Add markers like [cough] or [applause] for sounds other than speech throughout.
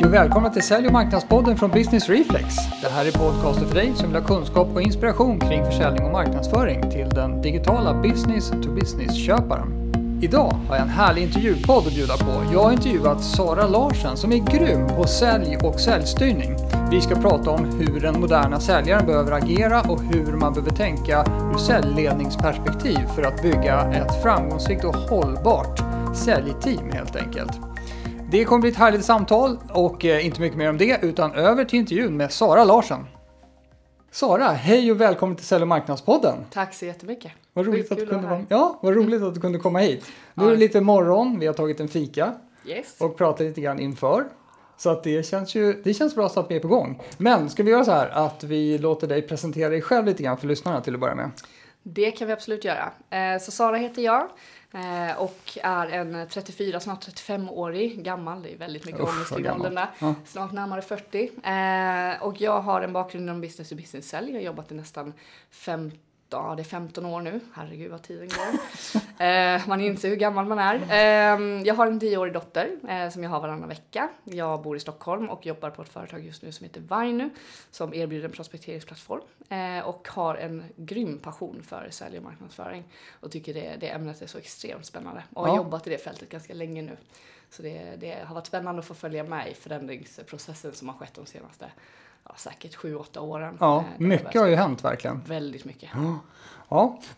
Hej och välkomna till Sälj och marknadspodden från Business Reflex. Det här är podcasten för dig som vill ha kunskap och inspiration kring försäljning och marknadsföring till den digitala business-to-business-köparen. Idag har jag en härlig intervjupodd att bjuda på. Jag har intervjuat Sara Larsen som är grym på sälj och säljstyrning. Vi ska prata om hur den moderna säljaren behöver agera och hur man behöver tänka ur säljledningsperspektiv för att bygga ett framgångsrikt och hållbart säljteam helt enkelt. Det kommer bli ett härligt samtal och eh, inte mycket mer om det utan över till intervjun med Sara Larsen. Sara, hej och välkommen till Sälj och marknadspodden. Tack så jättemycket. Vad roligt, att du, kunde vara ja, vad roligt att du kunde komma hit. Nu är det lite morgon, vi har tagit en fika Yes. och pratat lite grann inför. Så att det känns ju det känns bra så att vi är på gång. Men ska vi göra så här att vi låter dig presentera dig själv lite grann för lyssnarna till att börja med? Det kan vi absolut göra. Eh, Så Sara heter jag eh, och är en 34, snart 35-årig gammal. Det är väldigt mycket ångest i åldern där. Ja. Snart närmare 40. Eh, Och jag har en bakgrund inom business to business sälj. Jag har jobbat i nästan 15 Ja, det är 15 år nu. Herregud vad tiden går. [laughs] eh, man inser hur gammal man är. Eh, jag har en 10-årig dotter eh, som jag har varannan vecka. Jag bor i Stockholm och jobbar på ett företag just nu som heter Vainu som erbjuder en prospekteringsplattform eh, och har en grym passion för sälj och marknadsföring och tycker det, det ämnet är så extremt spännande och har Ja. jobbat i det fältet ganska länge nu. Så det, det har varit spännande att få följa med i förändringsprocessen som har skett de senaste ja, säkert 7-8 åren. Ja, Eh, mycket har ju hänt verkligen. Väldigt mycket. Ja,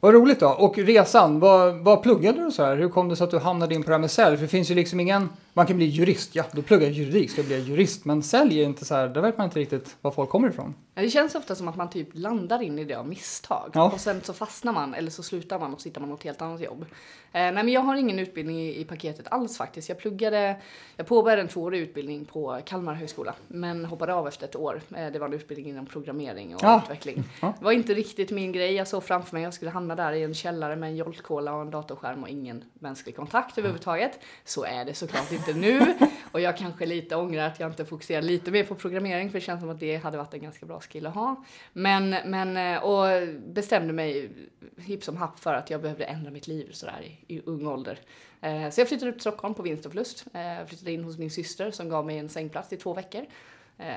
vad roligt då. Och resan, vad, vad pluggade du så här? Hur kom det sig att du hamnade in på det här med sälj? För det finns ju liksom ingen, man kan bli jurist, ja då pluggar jag juridik, ska jag bli jurist. Men sälj är inte så här, där vet man inte riktigt var folk kommer ifrån. Ja, Det känns ofta som att man typ landar in i det av misstag. Ja. Och sen så fastnar man eller så slutar man och så hittar man något helt annat jobb. Eh, nej men jag har ingen utbildning i, i paketet alls faktiskt. Jag pluggade, jag påbörjade en tvåårig utbildning på Kalmar högskola. Men hoppade av efter ett år. Eh, det var en utbildning inom programmering och Ja. utveckling. Ja. Det var inte riktigt min grej. Jag såg framför mig men jag skulle hamna där i en källare med en Jolt-Cola och en datorskärm och ingen mänsklig kontakt överhuvudtaget. Så är det såklart inte nu. Och jag kanske lite ångrar att jag inte fokuserar lite mer på programmering för det känns som att det hade varit en ganska bra skill att ha. Men, men eh, och bestämde mig hipp som happ för att jag behövde ändra mitt liv sådär i, i ung ålder. Eh, så jag flyttade upp till Stockholm på vinst och förlust. Jag Flyttade in hos min syster som gav mig en sängplats i två veckor.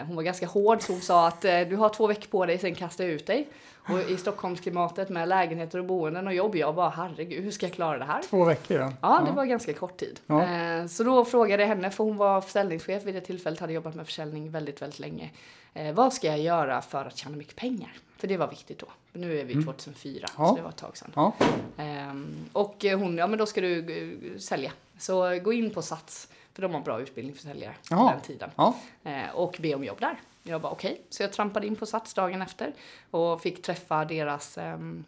Hon var ganska hård så hon sa att du har två veckor på dig, sen kastar jag ut dig. Och i Stockholmsklimatet med lägenheter och boenden och jobb, jag bara herregud, hur ska jag klara det här? Två veckor ja. Ja, det var ganska kort tid. Ja. Eh, Så då frågade jag henne, för hon var försäljningschef vid det tillfället, hade jobbat med försäljning väldigt, väldigt länge. Eh, vad ska jag göra för att tjäna mycket pengar? För det var viktigt då. Nu är vi 2004, Mm. Ja. så det var ett tag sedan. Ja, Ehm, och hon, ja men då ska du eh, sälja. Så gå in på Sats, för de har bra utbildning för säljare på den tiden. ja. Och be om jobb där. Jag bara okej, så jag trampade in på Sats dagen efter och fick träffa deras ehm,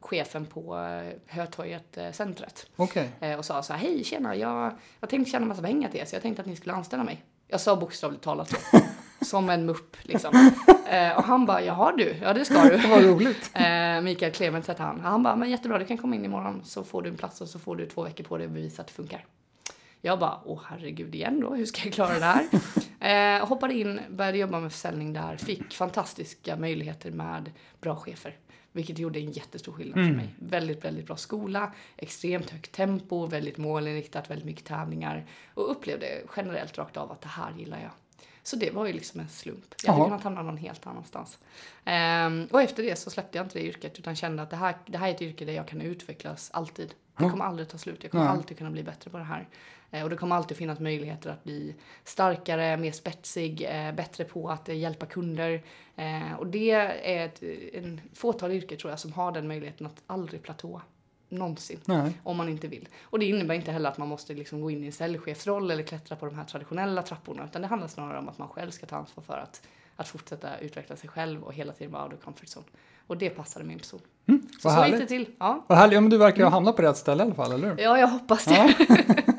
chefen på eh, Hötorget eh, centret okej. eh, och sa så här, hej tjena, jag, jag tänkte tjäna massa pengar till er så jag tänkte att ni skulle anställa mig. Jag sa bokstavligt talat så. [laughs] Som en mupp liksom. Eh, och han bara, jaha du, ja det ska du. [laughs] Vad roligt. [laughs] Eh, Mikael Clements hette han. Han bara, men jättebra, du kan komma in imorgon så får du en plats och så får du två veckor på dig att bevisa att det funkar. Jag bara, åh herregud igen då, hur ska jag klara det här? [laughs] eh, hoppade in, började jobba med försäljning där, fick fantastiska möjligheter med bra chefer. Vilket gjorde en jättestor skillnad Mm. för mig. Väldigt, väldigt bra skola, extremt högt tempo, väldigt målinriktat, väldigt mycket tävlingar. Och upplevde generellt rakt av att det här gillar jag. Så det var ju liksom en slump. Jag hade kunnat hamna någon helt annanstans. Ehm, och efter det så släppte jag inte det yrket utan kände att det här, det här är ett yrke där jag kan utvecklas alltid. Det kommer aldrig ta slut. Jag kommer Nej. alltid kunna bli bättre på det här. Eh, och det kommer alltid finnas möjligheter att bli starkare, mer spetsig, eh, bättre på att eh, hjälpa kunder. Och det är ett en fåtal yrke tror jag som har den möjligheten att aldrig platå. Någonsin. Nej. Om man inte vill. Och det innebär inte heller att man måste liksom gå in i en säljchefsroll eller klättra på de här traditionella trapporna. Utan det handlar snarare om att man själv ska ta ansvar för att, att fortsätta utveckla sig själv och hela tiden vara out of comfort zone. Och det passade min person. så vad så gick det till. Ja. Vad härligt. Ja, men du verkar ju ha hamnat på rätt ställe i alla fall, eller hur? ja, jag hoppas det. Ja. [laughs]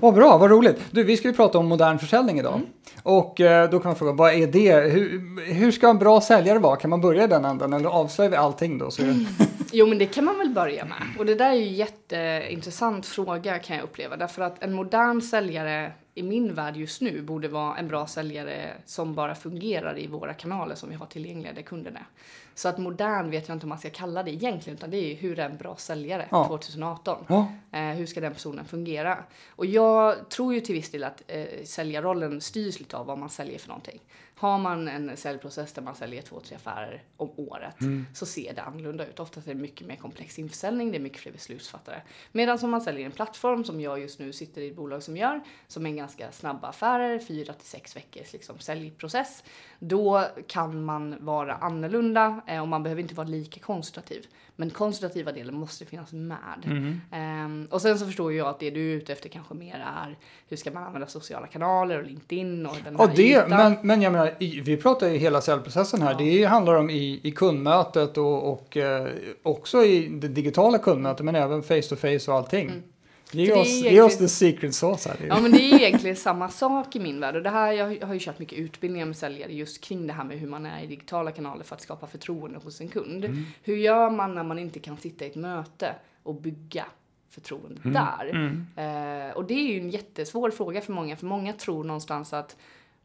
Vad bra, vad roligt. Du, vi ska ju prata om modern försäljning idag. Mm. Och eh, då kan man fråga, vad är det? Hur, hur ska en bra säljare vara? Kan man börja i den änden eller avslöjar vi allting då? Så det... Jo, men det kan man väl börja med. Och det där är ju en jätteintressant fråga kan jag uppleva. Därför att en modern säljare i min värld just nu borde vara en bra säljare som bara fungerar i våra kanaler som vi har tillgängliga där kunden är. Så att modern vet jag inte om man ska kalla det egentligen, utan det är ju hur är en bra säljare Ja. 2018? Ja. Eh, hur ska den personen fungera? Och jag tror ju till viss del att eh, säljarrollen styrs lite av vad man säljer för någonting. Har man en säljprocess där man säljer två, tre affärer om året så ser det annorlunda ut. Oftast är det mycket mer komplex införsäljning, det är mycket fler beslutsfattare. Medan om man säljer en plattform som jag just nu sitter i ett bolag som gör, som är en ganska snabba affärer, fyra till sex veckors liksom, säljprocess. Då kan man vara annorlunda eh, och man behöver inte vara lika konsultativ. Men konsultativa delen måste finnas med. Mm. Ehm, och sen så förstår jag att det du är ute efter kanske mer är hur ska man använda sociala kanaler och LinkedIn och den Ja, det, ytan. men, men jag menar, i- vi pratar ju hela säljprocessen här. Ja. Det handlar om i, i kundmötet och, och eh, också i det digitala kundmötet, men även face to face och allting. Mm. Ge, För det är oss, ge egentligen- oss the secret sauce här. Ja men det är egentligen samma sak i min värld och det här, jag har ju kört mycket utbildningar med säljare just kring det här med hur man är i digitala kanaler för att skapa förtroende hos en kund. Mm. Hur gör man när man inte kan sitta i ett möte och bygga förtroende Mm. där? Eh, och det är ju en jättesvår fråga för många, för många tror någonstans att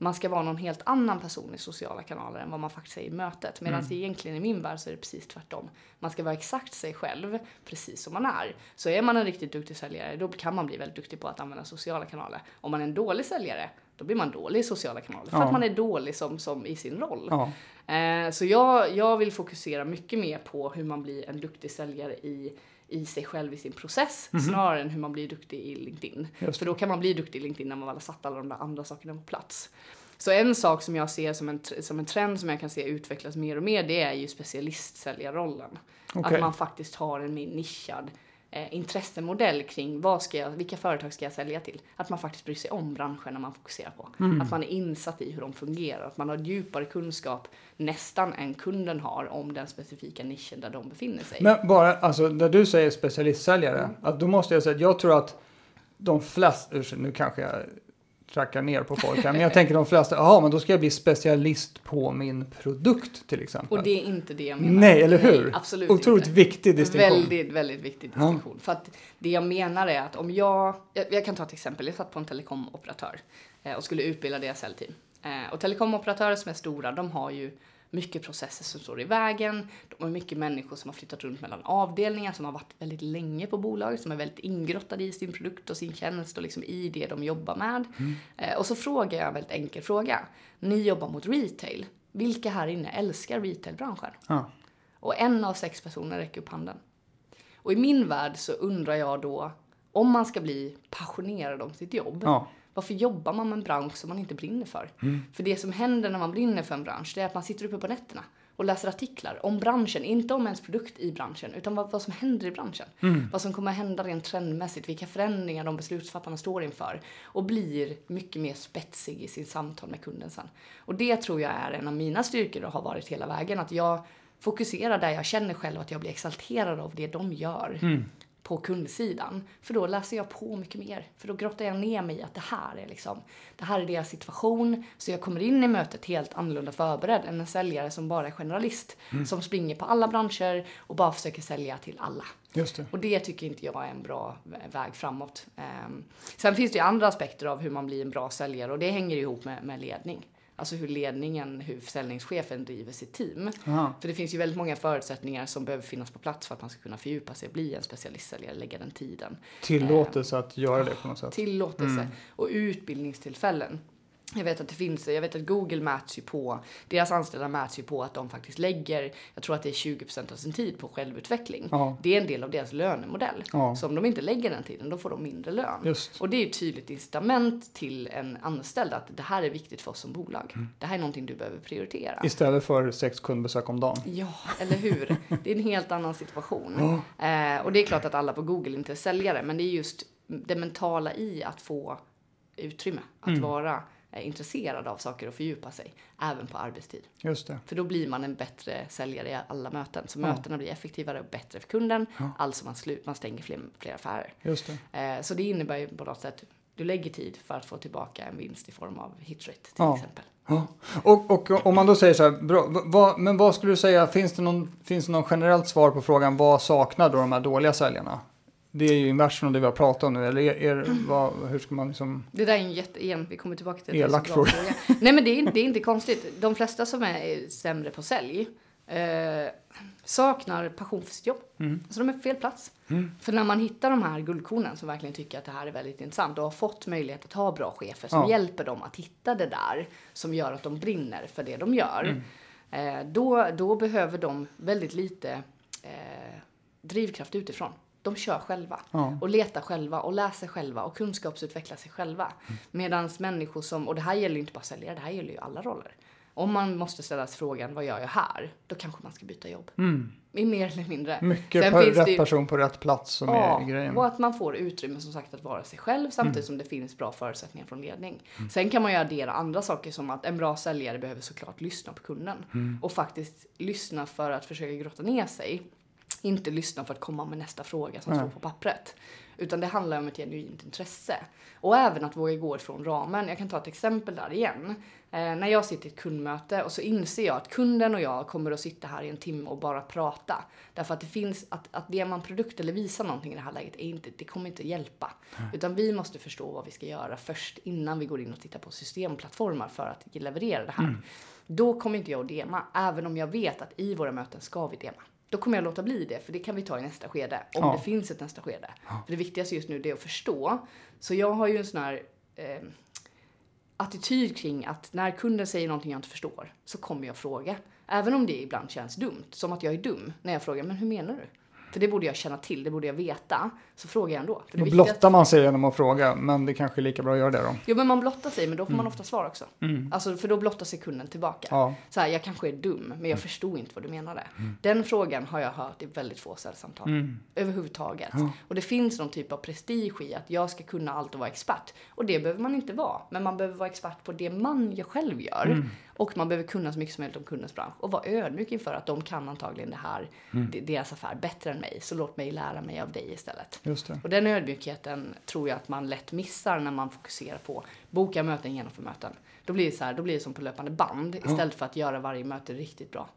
man ska vara någon helt annan person i sociala kanaler än vad man faktiskt är i mötet. Medan Mm. egentligen i min värld så är det precis tvärtom. Man ska vara exakt sig själv, precis som man är. Så är man en riktigt duktig säljare, då kan man bli väldigt duktig på att använda sociala kanaler. Om man är en dålig säljare, då blir man dålig i sociala kanaler. För Ja. att man är dålig som, som i sin roll. Ja. Eh, så jag, jag vill fokusera mycket mer på hur man blir en duktig säljare i, i sig själv i sin process snarare än hur man blir duktig i LinkedIn. Just För då kan man bli duktig i LinkedIn när man väl har satt alla de där andra sakerna på plats. Så en sak som jag ser som en, som en trend som jag kan se utvecklas mer och mer det är ju specialistsäljarrollen. Okej. Att man faktiskt har en mer nischad eh, intressemodell kring vad ska jag, vilka företag ska jag sälja till. Att man faktiskt bryr sig om branscherna man fokuserar på. Mm. Att man är insatt i hur de fungerar. Att man har djupare kunskap nästan än kunden har om den specifika nischen där de befinner sig. Men bara, alltså när du säger specialistsäljare, Mm. att då måste jag säga att jag tror att de flesta, nu kanske jag trackar ner på folk men jag tänker de flesta, jaha, men då ska jag bli specialist på min produkt till exempel. Och det är inte det jag menar. Nej, eller hur? absolut Otroligt inte. viktig distinktion. Väldigt, väldigt viktig Ja. distinktion. För att det jag menar är att om jag, jag, jag kan ta ett exempel, jag satt på en telekomoperatör eh, och skulle utbilda deras säljteam. Eh, och telekomoperatörer som är stora, de har ju mycket processer som står i vägen. De har mycket människor som har flyttat runt mellan avdelningar, som har varit väldigt länge på bolaget, som är väldigt ingrottade i sin produkt och sin tjänst och liksom i det de jobbar med. Eh, och så frågar jag en väldigt enkel fråga. Ni jobbar mot retail. Vilka här inne älskar retailbranschen? Ja. Och en av sex personer räcker upp handen. Och i min värld så undrar jag då, om man ska bli passionerad om sitt jobb, Ja. Varför jobbar man med en bransch som man inte brinner för? För det som händer när man brinner för en bransch, det är att man sitter uppe på nätterna och läser artiklar om branschen, inte om ens produkt i branschen, utan vad, vad som händer i branschen. Vad som kommer hända rent trendmässigt, vilka förändringar de beslutsfattarna står inför. Och blir mycket mer spetsig i sin samtal med kunden sen. Och det tror jag är en av mina styrkor och har varit hela vägen, att jag fokuserar där jag känner själv att jag blir exalterad av det de gör på kundsidan. För då läser jag på mycket mer. För då grottar jag ner mig i att det här är liksom, det här är deras situation. Så jag kommer in i mötet helt annorlunda förberedd än en säljare som bara är generalist. Som springer på alla branscher och bara försöker sälja till alla. Just det. Och det tycker inte jag är en bra vä- väg framåt. Ehm, sen finns det ju andra aspekter av hur man blir en bra säljare och det hänger ihop med, med ledning. Alltså hur ledningen, hur försäljningschefen driver sitt team. Aha. För det finns ju väldigt många förutsättningar som behöver finnas på plats för att man ska kunna fördjupa sig och bli en specialistsäljare, lägga den tiden. Tillåtelse att göra det på något sätt. Tillåtelse och utbildningstillfällen. Jag vet att det finns, jag vet att Google mäts ju på, deras anställda mäts ju på att de faktiskt lägger, jag tror att det är 20% av sin tid på självutveckling. Ja. Det är en del av deras lönemodell. Ja. Så om de inte lägger den tiden, då får de mindre lön. Just. Och det är ju ett tydligt incitament till en anställd att det här är viktigt för oss som bolag. Mm. Det här är någonting du behöver prioritera. Istället för sex kundbesök om dagen. Ja, eller hur? Det är en helt annan situation. Eh, och det är klart att alla på Google inte är säljare, men det är just det mentala i att få utrymme. Att Mm. vara intresserad av saker och fördjupa sig, även på arbetstid. Just det. För då blir man en bättre säljare i alla möten. Så Ja. mötena blir effektivare och bättre för kunden. Ja. Alltså man, slut, man stänger fler, fler affärer. Just det. Eh, så det innebär ju på något sätt du lägger tid för att få tillbaka en vinst i form av hitrate till Ja. exempel. Ja. Och, och om man då säger så här, bra, vad, men vad skulle du säga, finns det, någon, finns det någon generellt svar på frågan vad saknar då de här dåliga säljarna? Det är ju inversen av det vi har pratat om nu, eller är, är, vad, hur ska man liksom... Det där är en jätte, igen, vi kommer tillbaka till det. Elak fråga. fråga. Nej men det är, det är inte konstigt. De flesta som är sämre på sälj eh, saknar passion för sitt jobb. Mm. Så de är på fel plats. Mm. För när man hittar de här guldkornen som verkligen tycker att det här är väldigt intressant och har fått möjlighet att ha bra chefer som Ja. hjälper dem att hitta det där som gör att de brinner för det de gör. Mm. Eh, då, då behöver de väldigt lite eh, drivkraft utifrån. De kör själva Ja. och letar själva och läser själva och kunskapsutvecklar sig själva. Mm. Medan människor som, och det här gäller ju inte bara säljare, det här gäller ju alla roller. Om man måste ställa sig frågan, vad gör jag här? Då kanske man ska byta jobb. Mm. I mer eller mindre. Mycket Sen på rätt ju- person på rätt plats som är grejen. och att man får utrymme som sagt att vara sig själv samtidigt Mm. som det finns bra förutsättningar från ledning. Sen kan man ju addera andra saker som att en bra säljare behöver såklart lyssna på kunden Mm. och faktiskt lyssna för att försöka grotta ner sig. Inte lyssna för att komma med nästa fråga som Nej. står på pappret. Utan det handlar om ett genuint intresse. Och även att våga gå ifrån ramen. Jag kan ta ett exempel där igen. Eh, när jag sitter i ett kundmöte och så inser jag att kunden och jag kommer att sitta här i en timme och bara prata. Därför att det finns, att, att det man produkt eller visar någonting i det här läget, är inte, det kommer inte hjälpa. Utan vi måste förstå vad vi ska göra först innan vi går in och tittar på systemplattformar för att leverera det här. Då kommer inte jag att dema, även om jag vet att i våra möten ska vi dema. Då kommer jag låta bli det, för det kan vi ta i nästa skede. Om Ja. det finns ett nästa skede. För det viktigaste just nu det är att förstå. Så jag har ju en sån här eh, attityd kring att när kunden säger någonting jag inte förstår så kommer jag fråga. Även om det ibland känns dumt, som att jag är dum när jag frågar men hur menar du? För det borde jag känna till, det borde jag veta. Så frågar jag ändå. För det Då blottar man sig genom att fråga, men det kanske är lika bra att göra det då. Jo men man blottar sig, men då får man ofta svar också. Mm. Alltså för då blottar sig kunden tillbaka. Ja. Så här, jag kanske är dum, men jag förstod inte vad du menade. Den frågan har jag hört i väldigt få säljsamtal. Mm. Överhuvudtaget. Ja. Och det finns någon typ av prestige i att jag ska kunna allt och vara expert. Och det behöver man inte vara. Men man behöver vara expert på det man jag själv gör. Och man behöver kunna så mycket som möjligt om kundens bransch. Och vara ödmjuk inför att de kan antagligen det här, Mm. de- deras affär, bättre än mig. Så låt mig lära mig av dig istället. Just det. Och den ödmjukheten tror jag att man lätt missar när man fokuserar på boka möten, genomför möten. Då blir det så här, då blir det som på löpande band istället för att göra varje möte riktigt bra.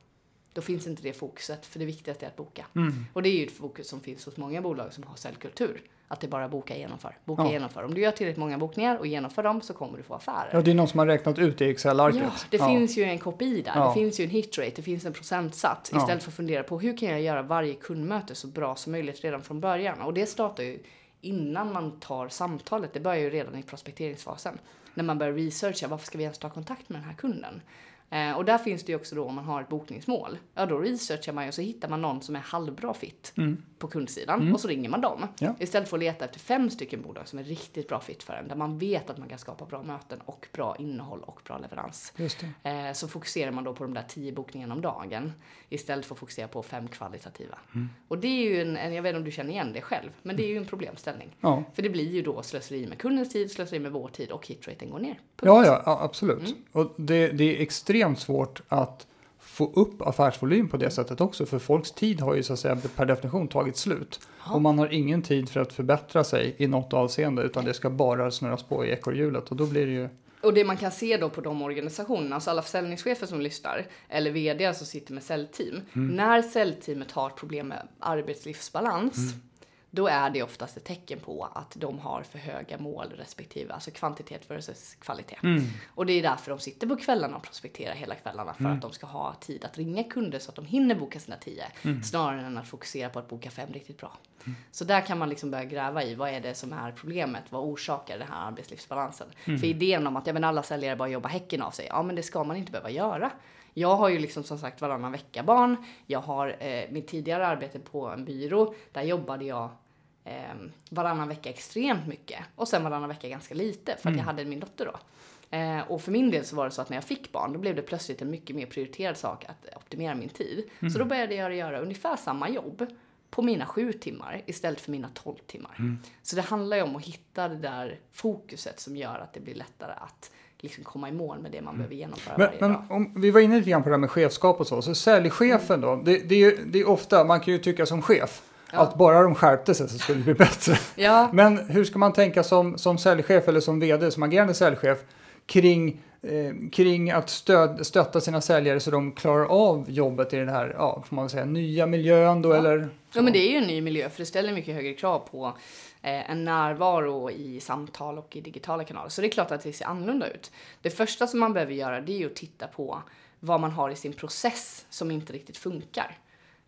Då finns inte det fokuset, för det viktigaste är att boka. Mm. Och det är ju ett fokus som finns hos många bolag som har säljkultur. Att det är bara boka, genomför, boka, Ja. genomför. Om du gör tillräckligt många bokningar och genomför dem så kommer du få affärer. Ja, det är någon som har räknat ut det i Excel-arket. Ja, det finns ju en KPI där. Ja. Det finns ju en hitrate, det finns en procentsats. Ja. Istället för att fundera på hur kan jag göra varje kundmöte så bra som möjligt redan från början. Och det startar ju innan man tar samtalet. Det börjar ju redan i prospekteringsfasen. När man börjar researcha, varför ska vi ens ta kontakt med den här kunden? Eh, och där finns det ju också då om man har ett bokningsmål. Ja, då researchar man ju och så hittar man någon som är halvbra fit Mm. på kundsidan och så ringer man dem. Ja. Istället för att leta efter fem stycken bolag som är riktigt bra fit för en. Där man vet att man kan skapa bra möten och bra innehåll och bra leverans. Eh, så fokuserar man då på de där tio bokningarna om dagen istället för att fokusera på fem kvalitativa. Mm. Och det är ju en, en, jag vet inte om du känner igen det själv, men det är ju en problemställning. Ja. För det blir ju då slöseri med kundens tid, slöseri med vår tid och hitraten går ner. Punkt. Ja, ja, ja, absolut. Mm. Och det, det är extremt svårt att få upp affärsvolym på det sättet också, för folks tid har ju så att säga per definition tagit slut. Ja. Och man har ingen tid för att förbättra sig i något avseende, utan det ska bara snurras på i ekorrhjulet och då blir det ju Och det man kan se då på de organisationerna, alltså alla försäljningschefer som lyssnar, eller vd som sitter med säljteam. Mm. När säljteamet har problem med arbetslivsbalans, Mm. Då är det oftast ett tecken på att de har för höga mål respektive, alltså kvantitet versus kvalitet. Mm. Och det är därför de sitter på kvällarna och prospekterar hela kvällarna, för att de ska ha tid att ringa kunder så att de hinner boka sina tio, snarare än att fokusera på att boka fem riktigt bra. Så där kan man liksom börja gräva i vad är det som är problemet, vad orsakar den här arbetslivsbalansen? För idén om att ja, men alla säljare bara jobbar häcken av sig, ja men det ska man inte behöva göra. Jag har ju liksom som sagt varannan vecka barn. Jag har eh, mitt tidigare arbete på en byrå. Där jobbade jag eh, varannan vecka extremt mycket. Och sen varannan vecka ganska lite för att jag hade min dotter då. Eh, och för min del så var det så att när jag fick barn då blev det plötsligt en mycket mer prioriterad sak att optimera min tid. Så då började jag göra ungefär samma jobb på mina sju timmar istället för mina tolv timmar. Så det handlar ju om att hitta det där fokuset som gör att det blir lättare att liksom komma i mål med det man behöver genomföra Men, varje men dag. om, vi var inne lite grann på det här med chefskap och så. Så säljchefen då, det, det, är, ju- det är ofta, man kan ju tycka som chef, Ja. att bara de skärpte sig så skulle det bli bättre. Ja, Men hur ska man tänka som, som säljchef eller som vd, som agerande säljchef, kring, eh, kring att stöd, stötta sina säljare så de klarar av jobbet i den här, ja, får man säga, nya miljön då Ja. eller? Ja, men det är ju en ny miljö för det ställer mycket högre krav på eh, en närvaro i samtal och i digitala kanaler. Så det är klart att det ser annorlunda ut. Det första som man behöver göra det är ju att titta på vad man har i sin process som inte riktigt funkar.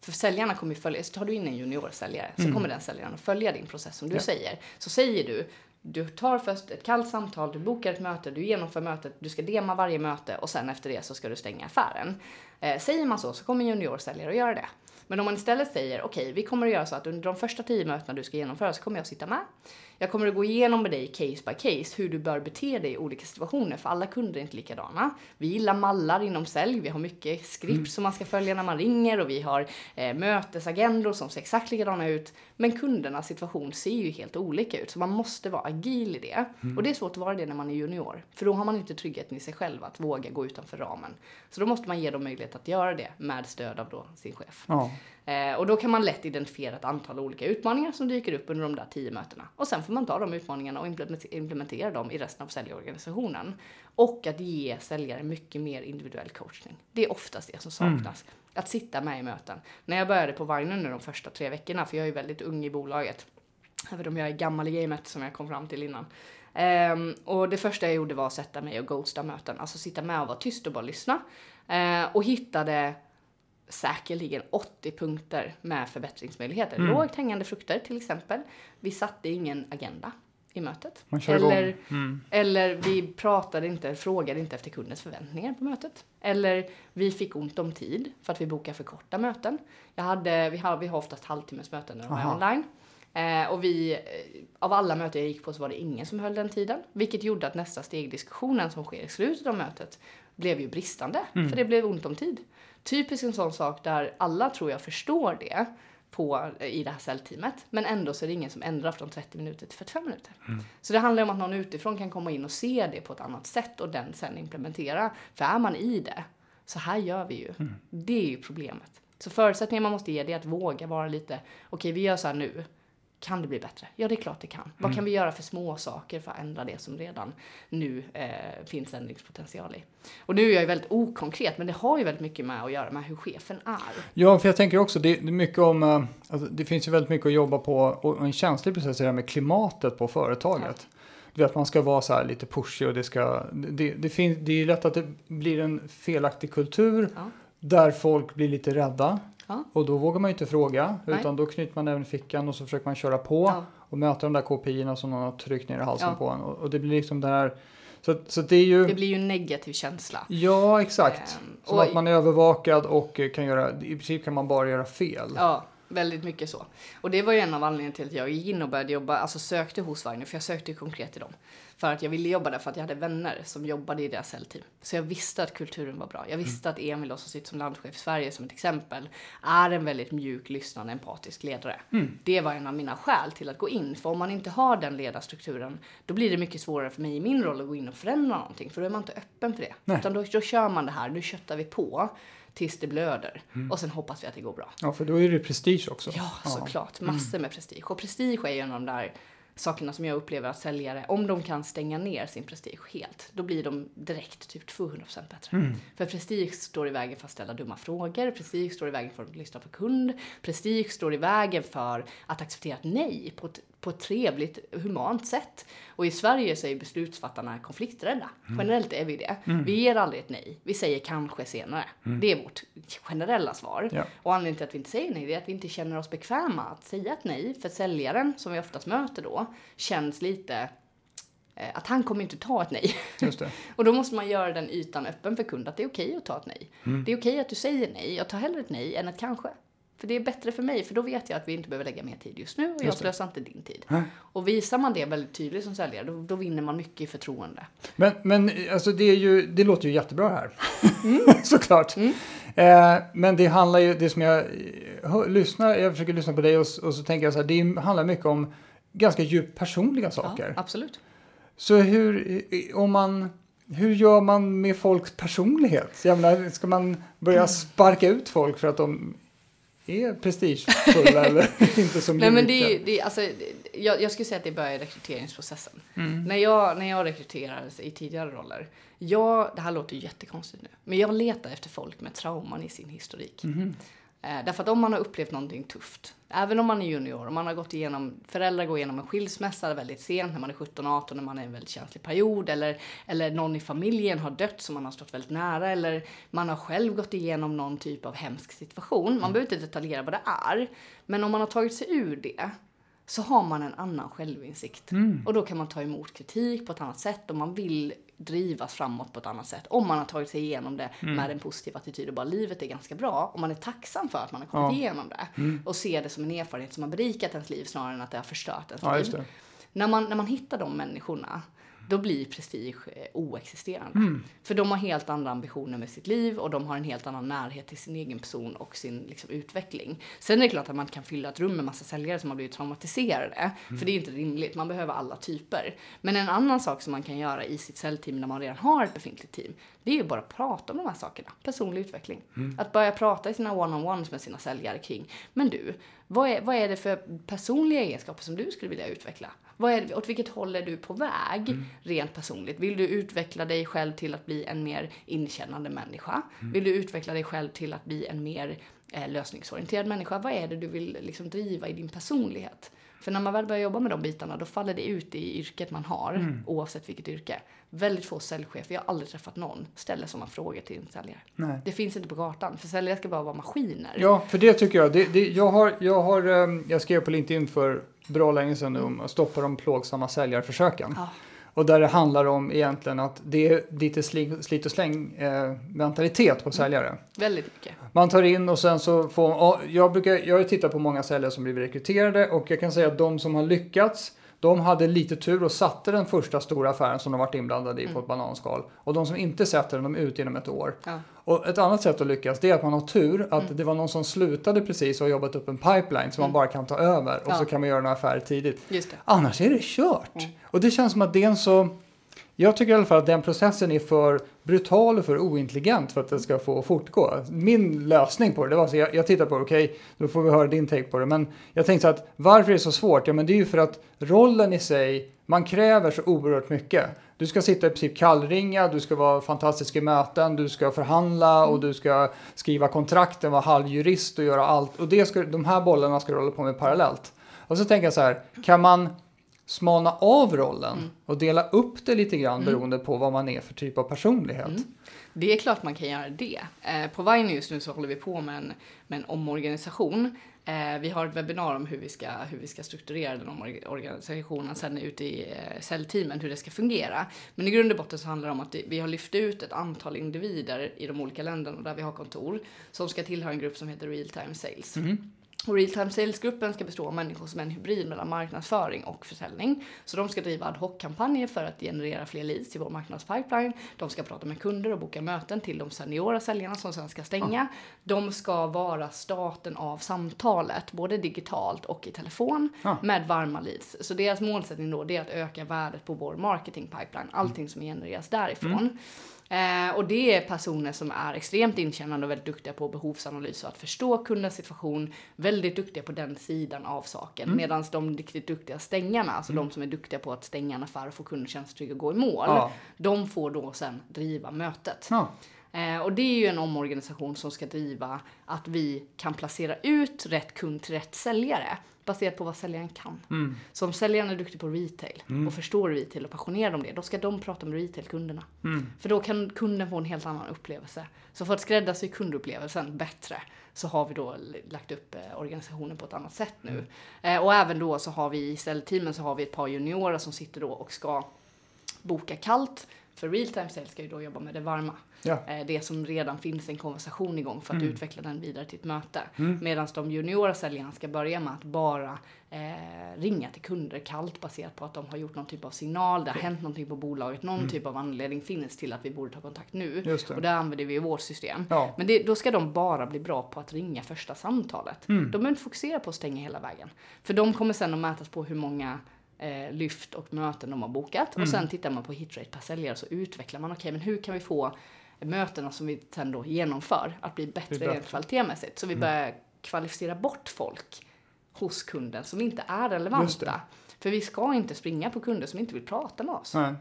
För säljarna kommer ju följa, så tar du in en juniorsäljare så kommer den säljaren att följa din process som du Ja. säger. Så säger du, du tar först ett kallt samtal, du bokar ett möte, du genomför mötet, du ska dema varje möte och sen efter det så ska du stänga affären. Eh, säger man så så kommer juniorsäljare att göra det. Men om man istället säger okej, vi kommer att göra så att under de första tio mötena du ska genomföra så kommer jag att sitta med. Jag kommer att gå igenom med dig case by case hur du bör bete dig i olika situationer för alla kunder är inte likadana. Vi gillar mallar inom sälj, vi har mycket skript som man ska följa när man ringer och vi har eh, mötesagendor som ser exakt likadana ut. Men kundernas situation ser ju helt olika ut så man måste vara agil i det. Och det är svårt att vara det när man är junior för då har man inte tryggheten i sig själv att våga gå utanför ramen. Så då måste man ge dem möjlighet att göra det med stöd av då sin chef. Ja. Eh, och då kan man lätt identifiera ett antal olika utmaningar som dyker upp under de där tio mötena. Och sen får man ta de utmaningarna och implement- implementera dem i resten av säljorganisationen. Och att ge säljare mycket mer individuell coachning. Det är oftast det som saknas. Att sitta med i möten. När jag började på Vagnen nu de första tre veckorna, för jag är ju väldigt ung i bolaget. Även om jag är gammal i gamet som jag kom fram till innan. Ehm, och det första jag gjorde var att sätta mig och ghosta möten. Alltså sitta med och vara tyst och bara lyssna. Eh, och hittade säkerligen 80 punkter med förbättringsmöjligheter. Mm. Lågt hängande frukter till exempel. Vi satte ingen agenda i mötet. Eller. Mm. eller vi pratade inte, frågade inte efter kundens förväntningar på mötet. Eller vi fick ont om tid för att vi bokade för korta möten. Jag hade, vi, har, vi har oftast halvtimmes möten när de är online. Eh, och vi, eh, av alla möten jag gick på så var det ingen som höll den tiden. Vilket gjorde att nästa steg, diskussionen som sker i slutet av mötet, blev ju bristande. Mm. För det blev ont om tid. Typiskt en sån sak där alla tror jag förstår det på, i det här säljteamet. Men ändå så är det ingen som ändrar från 30 minuter till 45 minuter. Så det handlar om att någon utifrån kan komma in och se det på ett annat sätt och den sen implementera. För är man i det, så här gör vi ju. Det är ju problemet. Så förutsättningen man måste ge det är att våga vara lite, okej vi gör så här nu. Kan det bli bättre? Ja, det är klart det kan. Vad kan vi göra för små saker för att ändra det som redan nu eh, finns ändringspotential i? Och nu är jag ju väldigt okonkret, men det har ju väldigt mycket med att göra med hur chefen är. Ja, för jag tänker också, det, det är mycket om, eh, alltså, det finns ju väldigt mycket att jobba på och en känslig process är det här med klimatet på företaget. Du vet, man ska vara så här lite pushig och det ska, det, det, finns, det är lätt att det blir en felaktig kultur Ja. där folk blir lite rädda. Ja. Och då vågar man ju inte fråga, Nej. utan då knyter man även fickan och så försöker man köra på Ja. och möta de där KPI som någon har tryckt ner i halsen Ja. på en. Och, och det blir liksom det här, så, så det är ju, Det blir ju en negativ känsla. ja exakt. Ehm, Som och- att man är övervakad och kan göra, i princip kan man bara göra fel. Ja, väldigt mycket så. Och det var ju en av anledningarna till att jag gick in och började jobba, alltså sökte hos Wagner, för jag sökte ju konkret till dem. För att jag ville jobba där för att jag hade vänner som jobbade i deras säljteam. Så jag visste att kulturen var bra. Jag visste att Emil som sitter som landchef i Sverige som ett exempel är en väldigt mjuk, lyssnande, empatisk ledare. Det var en av mina skäl till att gå in. För om man inte har den ledarstrukturen, då blir det mycket svårare för mig i min roll att gå in och förändra någonting. För då är man inte öppen för det. Nej. Utan då, då kör man det här, nu köttar vi på tills det blöder. Mm. Och sen hoppas vi att det går bra. Ja, för då är det prestige också. Ja, såklart. Massor med prestige. Och prestige är ju en av de där sakerna som jag upplever att säljare, om de kan stänga ner sin prestige helt, då blir de direkt typ 200% bättre. För prestige står i vägen för att ställa dumma frågor, prestige står i vägen för att lyssna på kund, prestige står i vägen för att acceptera ett nej på ett, på ett trevligt, humant sätt. Och i Sverige så är beslutsfattarna konflikträdda. Generellt är vi det. Vi ger aldrig ett nej. Vi säger kanske senare. Det är vårt generella svar. Ja. Och anledningen till att vi inte säger nej det är att vi inte känner oss bekväma att säga ett nej. För säljaren, som vi oftast möter då, känns lite eh, att han kommer inte ta ett nej. [laughs] Och då måste man göra den ytan öppen för kund att det är okej att ta ett nej. Det är okej att du säger nej. Jag tar hellre ett nej än ett kanske. För det är bättre för mig, för då vet jag att vi inte behöver lägga mer tid just nu och jag slösar inte din tid. Nej. Och visar man det väldigt tydligt som säljare, då, då vinner man mycket i förtroende. Men, men alltså det, är ju, det låter ju jättebra här. Mm. [laughs] Såklart. Eh, men det handlar ju, det som jag eh, hör, lyssnar, jag försöker lyssna på dig och, och så tänker jag så här, det handlar mycket om ganska djupt personliga saker. Ja, absolut. Så hur, eh, om man, hur gör man med folks personlighet? Jag menar, ska man börja sparka ut folk för att de är prestigefulla eller [laughs] inte som Nej men det är, det är alltså, jag, jag skulle säga att det börjar i rekryteringsprocessen. Mm. När, jag, när jag rekryterades i tidigare roller, jag, det här låter ju jättekonstigt nu, men jag letar efter folk med trauman i sin historik. Mhm. Eh, därför att om man har upplevt någonting tufft, även om man är junior, om man har gått igenom, föräldrar går igenom en skilsmässa väldigt sent, när man är 17-18, när man är i en väldigt känslig period, eller, eller någon i familjen har dött som man har stått väldigt nära, eller man har själv gått igenom någon typ av hemsk situation. Man behöver inte detaljera vad det är, men om man har tagit sig ur det, så har man en annan självinsikt. Mm. Och då kan man ta emot kritik på ett annat sätt och man vill drivas framåt på ett annat sätt. Om man har tagit sig igenom det Mm. med en positiv attityd och bara livet är ganska bra. Och man är tacksam för att man har kommit Ja. igenom det. Och ser det som en erfarenhet som har berikat ens liv snarare än att det har förstört ens Ja, liv. När man, när man hittar de människorna, då blir prestige eh, oexisterande. Mm. För de har helt andra ambitioner med sitt liv och de har en helt annan närhet till sin egen person och sin liksom, utveckling. Sen är det klart att man kan fylla ett rum med massa säljare som har blivit traumatiserade. För det är inte rimligt, man behöver alla typer. Men en annan sak som man kan göra i sitt säljteam när man redan har ett befintligt team, det är ju bara att prata om de här sakerna. Personlig utveckling. Att börja prata i sina one-on-ones med sina säljare kring, men du, vad är, vad är det för personliga egenskaper som du skulle vilja utveckla? Vad är, åt vilket håll är du på väg rent personligt? Vill du utveckla dig själv till att bli en mer inkännande människa? Vill du utveckla dig själv till att bli en mer eh, lösningsorienterad människa? Vad är det du vill liksom, driva i din personlighet? För när man väl börjar jobba med de bitarna då faller det ut i yrket man har, oavsett vilket yrke. Väldigt få säljchefer, jag har aldrig träffat någon, ställer sådana frågor till en säljare. Nej. Det finns inte på kartan, för säljare ska bara vara maskiner. Ja, för det tycker jag. Det, det, jag, har, jag, har, ehm, jag skrev på LinkedIn för bra länge sedan nu stoppa de plågsamma säljarförsöken. Ja. Och där det handlar om egentligen att det är lite sli, slit och släng eh, mentalitet på säljare. Väldigt mycket. Man tar in och sen så får, ja, jag brukar, jag har tittat på många säljare som blivit rekryterade och jag kan säga att de som har lyckats de hade lite tur och satte den första stora affären som de varit inblandade i på ett bananskal. Och de som inte sätter den, de är ute inom ett år. Ja. Och ett annat sätt att lyckas det är att man har tur att det var någon som slutade precis och har jobbat upp en pipeline som man bara kan ta över och Ja. så kan man göra några affärer tidigt. Annars är det kört. Och det känns som att det är en så... Jag tycker i alla fall att den processen är för brutal och för ointelligent för att den ska få fortgå. Min lösning på det, det var så jag, jag tittar på det, okej, då får vi höra din take på det. Men jag tänkte så att varför är det så svårt? Ja, men det är ju för att rollen i sig, man kräver så oerhört mycket. Du ska sitta i princip kallringa, du ska vara fantastisk i möten, du ska förhandla och du ska skriva kontrakten, vara halvjurist och göra allt. Och det ska, de här bollarna ska du hålla på med parallellt. Och så tänker jag så här, kan man smalna av rollen och dela upp det lite grann beroende på vad man är för typ av personlighet? Det är klart man kan göra det. Eh, på Vine just nu så håller vi på med en, med en omorganisation. Eh, vi har ett webbinar om hur vi ska, hur vi ska strukturera den omorganisationen sen ute i eh, säljteamen, hur det ska fungera. Men i grund och botten så handlar det om att vi har lyft ut ett antal individer i de olika länderna där vi har kontor som ska tillhöra en grupp som heter Real Time Sales. Och Real Time Sales-gruppen ska bestå av människor som är en hybrid mellan marknadsföring och försäljning. Så de ska driva ad hoc-kampanjer för att generera fler leads till vår marknadspipeline. De ska prata med kunder och boka möten till de seniora säljarna som sen ska stänga. De ska vara starten av samtalet, både digitalt och i telefon, Ja. med varma leads. Så deras målsättning då det är att öka värdet på vår marketing pipeline, allting som genereras därifrån. Eh, och det är personer som är extremt inkännande och väldigt duktiga på behovsanalys och att förstå kundens situation, väldigt duktiga på den sidan av saken. Medan de riktigt duktiga stängarna, alltså de som är duktiga på att stänga en affär och få kunden känna sig trygg och gå i mål, Ja. de får då sen driva mötet. Ja. Eh, och det är ju en omorganisation som ska driva att vi kan placera ut rätt kund till rätt säljare baserat på vad säljaren kan. Mm. Så om säljaren är duktig på retail och förstår retail och passionerad om det, då ska de prata med retailkunderna. Mm. För då kan kunden få en helt annan upplevelse. Så för att skräddarsy kundupplevelsen bättre så har vi då lagt upp eh, organisationen på ett annat sätt nu. Mm. Eh, och även då så har vi i säljteamen så har vi ett par juniorer som sitter då och ska boka kallt. För real time sales ska ju då jobba med det varma. Ja. Eh, Det som redan finns en konversation igång för att Mm. utveckla den vidare till ett möte. Mm. Medan de juniora säljarna ska börja med att bara eh, ringa till kunder kallt baserat på att de har gjort någon typ av signal, det har hänt någonting på bolaget, någon typ av anledning finns till att vi borde ta kontakt nu. Mm. Och det. där använder vi vårt system. Ja. Men det, då ska de bara bli bra på att ringa första samtalet. Mm. De behöver inte fokusera på att stänga hela vägen. För de kommer sen att mätas på hur många eh, lyft och möten de har bokat. Mm. Och sen tittar man på hitrate per säljare så utvecklar man, okej men hur kan vi få mötena som vi sen då genomför att bli bättre bättre. rent kvalitetsmässigt. Så vi börjar kvalificera bort folk hos kunden som inte är relevanta. För vi ska inte springa på kunder som inte vill prata med oss. Nej.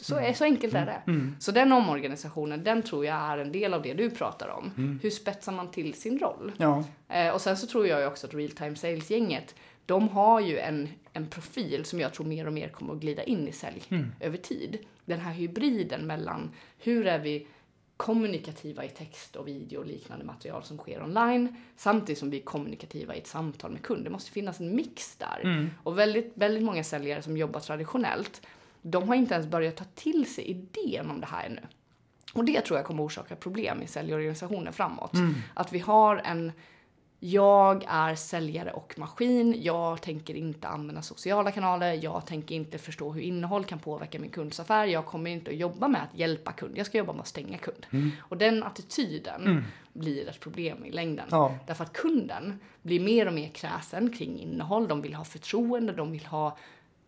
Så, är, så enkelt är det. Mm. Så den omorganisationen, den tror jag är en del av det du pratar om. Mm. Hur spetsar man till sin roll? Ja. Eh, och sen så tror jag ju också att real time sales-gänget, de har ju en, en profil som jag tror mer och mer kommer att glida in i sälj Mm. över tid. Den här hybriden mellan hur är vi kommunikativa i text och video och liknande material som sker online samtidigt som vi är kommunikativa i ett samtal med kund. Det måste finnas en mix där. Mm. Och väldigt, väldigt många säljare som jobbar traditionellt, de har inte ens börjat ta till sig idén om det här ännu. Och det tror jag kommer orsaka problem i säljorganisationen framåt. Mm. Att vi har en jag är säljare och maskin. Jag tänker inte använda sociala kanaler. Jag tänker inte förstå hur innehåll kan påverka min kunds affär. Jag kommer inte att jobba med att hjälpa kund. Jag ska jobba med att stänga kund. Och den attityden blir ett problem i längden. Ja. Därför att kunden blir mer och mer kräsen kring innehåll. De vill ha förtroende, de vill ha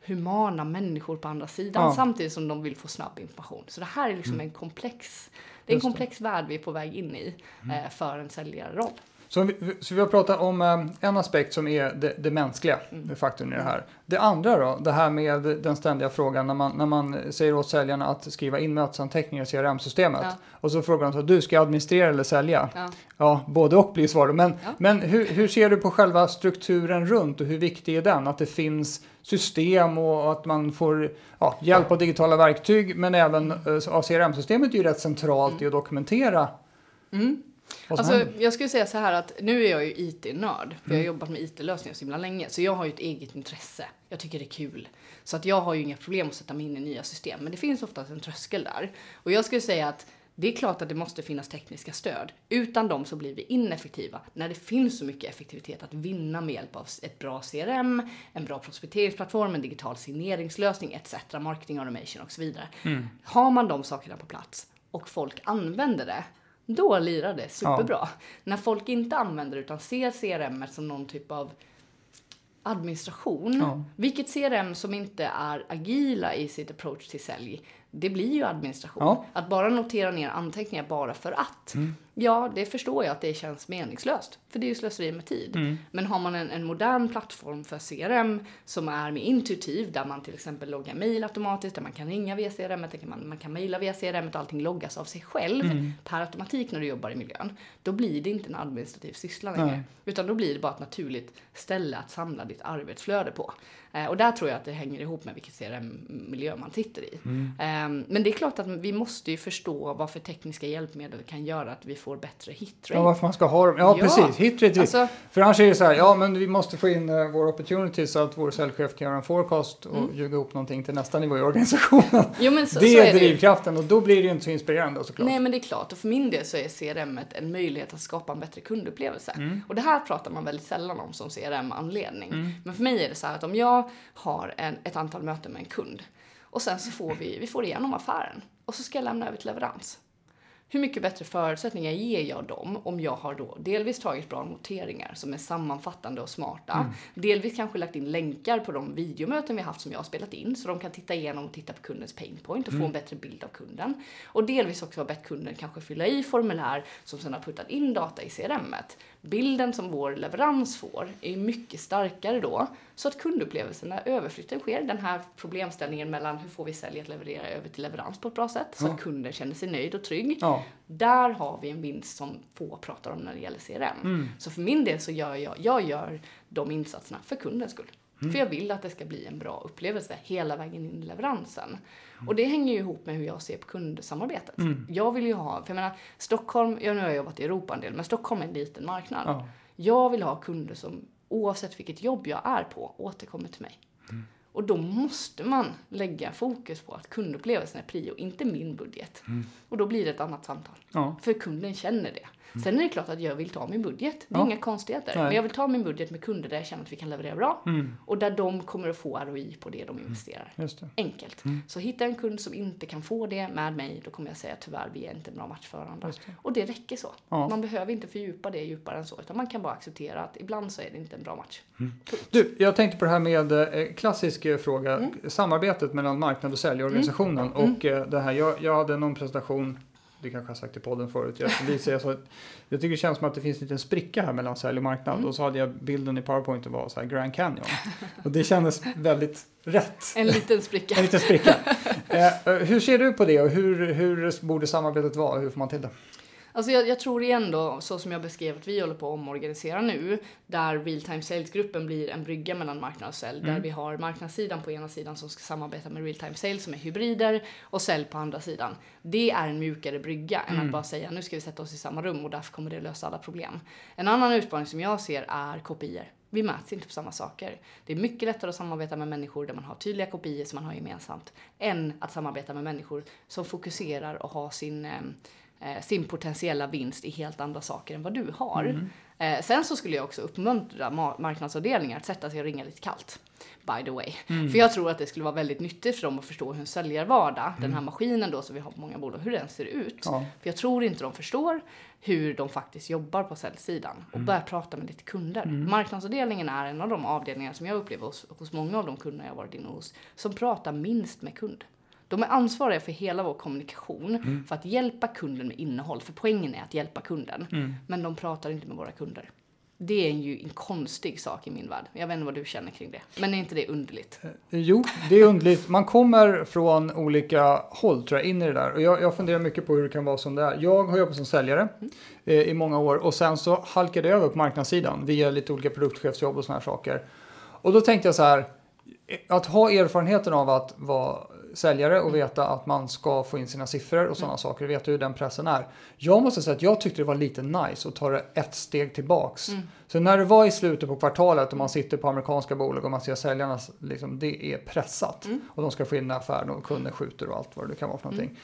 humana människor på andra sidan Ja. samtidigt som de vill få snabb information. Så det här är liksom en komplex, det är en komplex värld vi är på väg in i eh, för en säljarroll. Så, vi, så vi har pratat om eh, en aspekt som är det, det mänskliga Mm. faktorn i det här. Det andra då, det här med den ständiga frågan när man, när man säger åt säljarna att skriva in mötesanteckningar i CRM-systemet. Ja. Och så frågar de så du ska administrera eller sälja? Ja. Ja, både och blir svaret. Men, Ja. men hur, hur ser du på själva strukturen runt och hur viktig är den? Att det finns system och att man får ja, hjälp av digitala verktyg men även eh, CRM-systemet är ju rätt centralt i att dokumentera Mm. Alltså, jag skulle säga så här att nu är jag ju IT-nörd, för jag Mm. har jobbat med IT-lösningar så himla länge, så jag har ju ett eget intresse. Jag tycker det är kul. Så att jag har ju inga problem att sätta mig in i nya system, men det finns oftast en tröskel där. Och jag skulle säga att det är klart att det måste finnas tekniska stöd. Utan dem så blir vi ineffektiva. När det finns så mycket effektivitet att vinna med hjälp av ett bra CRM, en bra prospekteringsplattform, en digital signeringslösning etc. Marketing automation och så vidare. Mm. Har man de sakerna på plats och folk använder det, då lirar det superbra. När folk inte använder det utan ser CRM som någon typ av administration, Ja. vilket CRM som inte är agila i sitt approach till sälj, det blir ju administration. Ja. Att bara notera ner anteckningar bara för att, ja, det förstår jag att det känns meningslöst. För det är ju slöseri med tid. Mm. Men har man en, en modern plattform för CRM som är mer intuitiv, där man till exempel loggar mejl automatiskt, där man kan ringa via CRM, man, man kan mejla via CRM och allting loggas av sig själv Mm. per automatik när du jobbar i miljön. Då blir det inte en administrativ syssla längre. Utan då blir det bara ett naturligt ställe att samla ditt arbetsflöde på. Eh, och där tror jag att det hänger ihop med vilket CRM-miljö man sitter i. Mm. Eh, men det är klart att vi måste ju förstå vad för tekniska hjälpmedel kan göra att vi får bättre hitrate. Ja, varför man ska ha dem. Ja, Ja. precis. Hit rate. Alltså, För annars är det så här, ja men vi måste få in uh, vår opportunity så att vår säljchef kan göra en forecast och Mm. ljuga ihop någonting till nästa nivå i organisationen. jo men så, det så är, är det drivkraften och då blir det ju inte så inspirerande såklart. Nej men det är klart, och för min del så är CRM en möjlighet att skapa en bättre kundupplevelse. Mm. Och det här pratar man väldigt sällan om som CRM-anledning. Men för mig är det så här att om jag har en, ett antal möten med en kund och sen så får vi, vi får igenom affären och så ska jag lämna över till leverans. Hur mycket bättre förutsättningar ger jag dem om jag har då delvis tagit bra noteringar som är sammanfattande och smarta. Delvis kanske lagt in länkar på de videomöten vi haft som jag har spelat in så de kan titta igenom och titta på kundens pain point och få en bättre bild av kunden. Och delvis också har bett kunden kanske fylla i formulär som sedan har puttat in data i CRMet. Bilden som vår leverans får är mycket starkare då så att kundupplevelsen när överflytten sker, den här problemställningen mellan hur får vi sälj att leverera över till leverans på ett bra sätt så Ja. att kunden känner sig nöjd och trygg. Ja. Där har vi en vinst som få pratar om när det gäller CRM. Mm. Så för min del så gör jag, jag gör de insatserna för kundens skull. Mm. För jag vill att det ska bli en bra upplevelse hela vägen in i leveransen. Och det hänger ju ihop med hur jag ser på kundsamarbetet. Mm. Jag vill ju ha, för jag menar, Stockholm, ja nu har jag jobbat i Europa en del, men Stockholm är en liten marknad. Ja. Jag vill ha kunder som oavsett vilket jobb jag är på återkommer till mig. Och då måste man lägga fokus på att kundupplevelsen är prio, inte min budget. Och då blir det ett annat samtal. Ja. För kunden känner det. Sen är det klart att jag vill ta min budget. Det är Ja. inga konstigheter. Nej. Men jag vill ta min budget med kunder där jag känner att vi kan leverera bra. Mm. Och där de kommer att få ROI på det de investerar. Just det. Enkelt. Så hittar jag en kund som inte kan få det med mig, då kommer jag säga tyvärr, vi är inte en bra match för varandra. Det. Och det räcker så. Ja. Man behöver inte fördjupa det djupare än så, utan man kan bara acceptera att ibland så är det inte en bra match. Punkt. Du, jag tänkte på det här med eh, klassisk eh, fråga, Mm. samarbetet mellan marknad och säljorganisationen Mm. och eh, det här, jag, jag hade någon presentation det kanske jag sagt i podden förut. Jag, Lisa, jag, sa, jag tycker det känns som att det finns en liten spricka här mellan sälj och marknad. Mm. Och så hade jag bilden i powerpointen var så här Grand Canyon. Och det kändes väldigt rätt. En liten spricka. En liten spricka. Eh, eh, hur ser du på det och hur, hur borde samarbetet vara? Hur får man till det? Alltså jag, jag tror igen då, så som jag beskrev att vi håller på att omorganisera nu, där real time sales-gruppen blir en brygga mellan marknad och sälj, Mm. där vi har marknadssidan på ena sidan som ska samarbeta med real time sales som är hybrider och sälj på andra sidan. Det är en mjukare brygga än Mm. att bara säga nu ska vi sätta oss i samma rum och därför kommer det lösa alla problem. En annan utmaning som jag ser är kopior. Vi mäts inte på samma saker. Det är mycket lättare att samarbeta med människor där man har tydliga kopior som man har gemensamt, än att samarbeta med människor som fokuserar och har sin ehm, eh, sin potentiella vinst i helt andra saker än vad du har. Eh, sen så skulle jag också uppmuntra ma- marknadsavdelningar att sätta sig och ringa lite kallt. By the way. För jag tror att det skulle vara väldigt nyttigt för dem att förstå hur en säljarvardag, den här maskinen då som vi har på många bolag, hur den ser ut. Ja. För jag tror inte de förstår hur de faktiskt jobbar på säljsidan och börja prata med lite kunder. Marknadsavdelningen är en av de avdelningar som jag upplever hos, hos många av de kunder jag varit inne hos som pratar minst med kund. De är ansvariga för hela vår kommunikation för att hjälpa kunden med innehåll. För poängen är att hjälpa kunden. Men de pratar inte med våra kunder. Det är ju en konstig sak i min värld. Jag vet inte vad du känner kring det. Men är inte det underligt? Jo, det är underligt. Man kommer från olika håll tror jag in i det där. Och jag, jag funderar mycket på hur det kan vara som det är. Jag har jobbat som säljare eh, i många år och sen så halkade jag över på marknadssidan via lite olika produktchefsjobb och sådana här saker. Och då tänkte jag så här, eh, att ha erfarenheten av att vara säljare och veta att man ska få in sina siffror och sådana saker, veta hur den pressen är. Jag måste säga att jag tyckte det var lite nice att ta det ett steg tillbaks. Så när det var i slutet på kvartalet och man sitter på amerikanska bolag och man ser säljarna, liksom, det är pressat. Och de ska få in affären och kunden skjuter och allt vad det kan vara för någonting.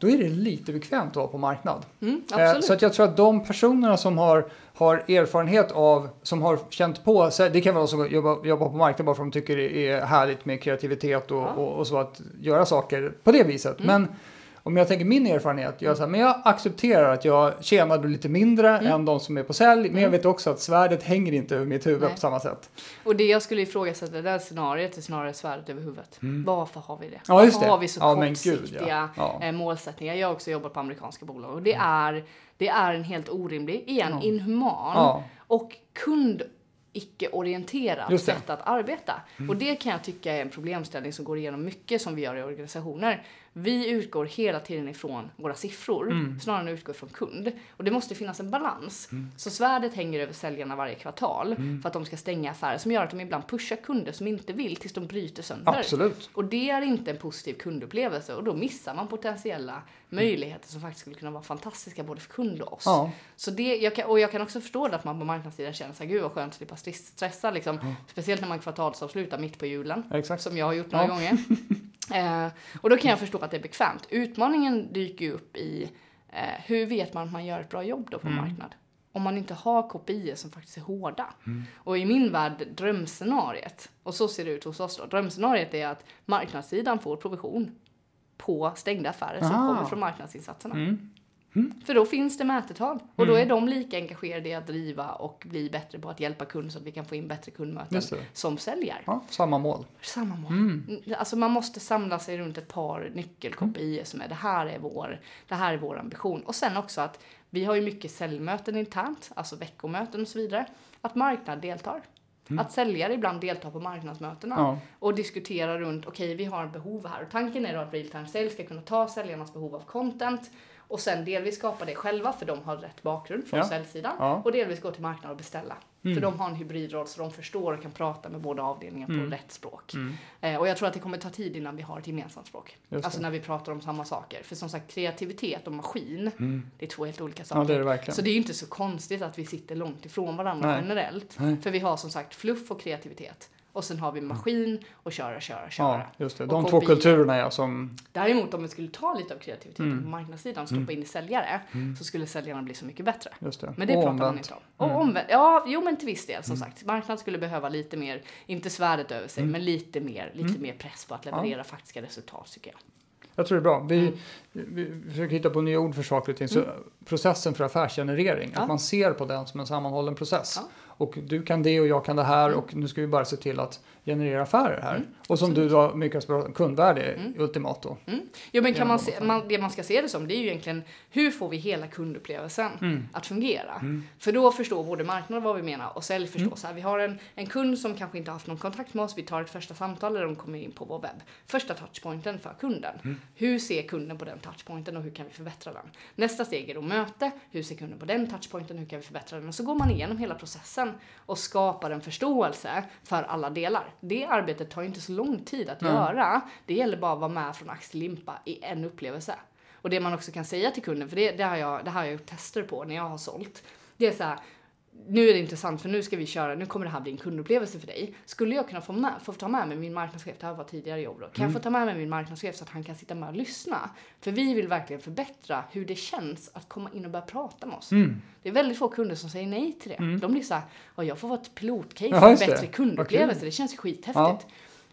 Då är det lite bekvämt att vara på marknad. Mm, Eh. Så att jag tror att de personerna som har, har erfarenhet av, som har känt på, så det kan vara de som jobbar, jobbar på marknaden bara för att de tycker det är härligt med kreativitet och, Ja. Mm. och, och så att göra saker på det viset. Men om jag tänker min erfarenhet, jag, så här, men jag accepterar att jag tjänade lite mindre Mm. än de som är på sälj, men jag vet också att svärdet hänger inte över mitt huvud Nej. på samma sätt. Och det jag skulle ifrågasätta det här scenariot är snarare svärdet över huvudet. Varför har vi det? Ja, Varför det. har vi så Ja, gud, kortsiktiga ja. Ja. eh, målsättningar? Jag har också jobbat på amerikanska bolag och det är, det är en helt orimlig, igen, inhuman och kund icke-orienterat sätt att arbeta. Och det kan jag tycka är en problemställning som går igenom mycket som vi gör i organisationer. Vi utgår hela tiden ifrån våra siffror snarare än att utgå ifrån kund. Och det måste finnas en balans. Så svärdet hänger över säljarna varje kvartal för att de ska stänga affärer som gör att de ibland pushar kunder som inte vill tills de bryter sönder. Absolut. Och det är inte en positiv kundupplevelse och då missar man potentiella möjligheter som faktiskt skulle kunna vara fantastiska både för kund och oss. Ja. Så det, jag kan, och jag kan också förstå att man på marknadssidan känner sig gud vad skönt att slippa stress- stressa liksom. Speciellt när man kvartalsavslutar mitt på julen. Exakt. Som jag har gjort några Ja. gånger. [laughs] eh, och då kan jag förstå att det är bekvämt. Utmaningen dyker ju upp i eh, hur vet man att man gör ett bra jobb då på marknad? Om man inte har kopior som faktiskt är hårda. Och i min värld, drömscenariet, och så ser det ut hos oss då. Drömscenariet är att marknadssidan får provision på stängda affärer som Ah. kommer från marknadsinsatserna. Mm. För då finns det mätetal. Och då är de lika engagerade i att driva och bli bättre på att hjälpa kund så att vi kan få in bättre kundmöten som säljer. Ja, samma mål. Samma mål. Mm. Mm, Alltså man måste samla sig runt ett par nyckelkopior som är det här är vår, det här är vår ambition. Och sen också att vi har ju mycket säljmöten internt, alltså veckomöten och så vidare. Att marknad deltar. Att säljare ibland deltar på marknadsmötena Ja. och diskuterar runt, okej vi har behov här. Och tanken är då att real time sales ska kunna ta säljarnas behov av content och sen delvis skapa det själva för de har rätt bakgrund från Ja. säljsidan Ja. och delvis gå till marknaden och beställa. Mm. För de har en hybridroll så de förstår och kan prata med båda avdelningar på Mm. rätt språk. Mm. Eh, och jag tror att det kommer ta tid innan vi har ett gemensamt språk. Alltså när vi pratar om samma saker. För som sagt kreativitet och maskin, Mm. det är två helt olika Ja, saker. det är det verkligen. Så det är ju inte så konstigt att vi sitter långt ifrån varandra Nej. generellt. Nej. För vi har som sagt fluff och kreativitet. Och sen har vi maskin och köra, köra, köra. Ja, just det. De två kulturerna ja, som... Däremot om vi skulle ta lite av kreativiteten Mm. på marknadssidan och stoppa in i säljare så skulle säljarna bli så mycket bättre. Just det. Men det Och pratar man omvänt. inte om. Och omvänt, ja, jo men till viss del som sagt. Marknaden skulle behöva lite mer, inte svärdet över sig, men lite mer, lite mer press på att leverera faktiska resultat tycker jag. Jag tror det är bra. Vi, Mm. Vi försöker hitta på nya ord för saker och ting. Så processen för affärsgenerering, Ja. att man ser på den som en sammanhållen process. Ja. och du kan det och jag kan det här Mm. och nu ska vi bara se till att generera affärer här. Mm, och som du då mycket bra kundvärde Mm. ultimat då. Mm. Jo, men kan man se, man, det man ska se det som, det är ju egentligen hur får vi hela kundupplevelsen Mm. att fungera? Mm. För då förstår både marknaden vad vi menar och sälj förstår Mm. så här. Vi har en, en kund som kanske inte haft någon kontakt med oss. Vi tar ett första samtal där de kommer in på vår webb. Första touchpointen för kunden. Mm. Hur ser kunden på den touchpointen och hur kan vi förbättra den? Nästa steg är då möte. Hur ser kunden på den touchpointen? Hur kan vi förbättra den? Och så går man igenom hela processen och skapar en förståelse för alla delar. Det arbetet tar inte så lång tid att Nej. göra. Det gäller bara att vara med från ax till limpa i en upplevelse. Och det man också kan säga till kunden, för det, det, har, jag, det har jag gjort tester på när jag har sålt. Det är så här, nu är det intressant för nu ska vi köra, nu kommer det här bli en kundupplevelse för dig. Skulle jag kunna få, med, få ta med mig min marknadschef, det här var tidigare jobb då, kan jag få ta med mig min marknadschef så att han kan sitta med och lyssna? För vi vill verkligen förbättra hur det känns att komma in och börja prata med oss. Mm. Det är väldigt få kunder som säger nej till det. De blir så här, "Ja, jag får vara ett pilotcase för en bättre kundupplevelse, det känns ju skithäftigt. Ja.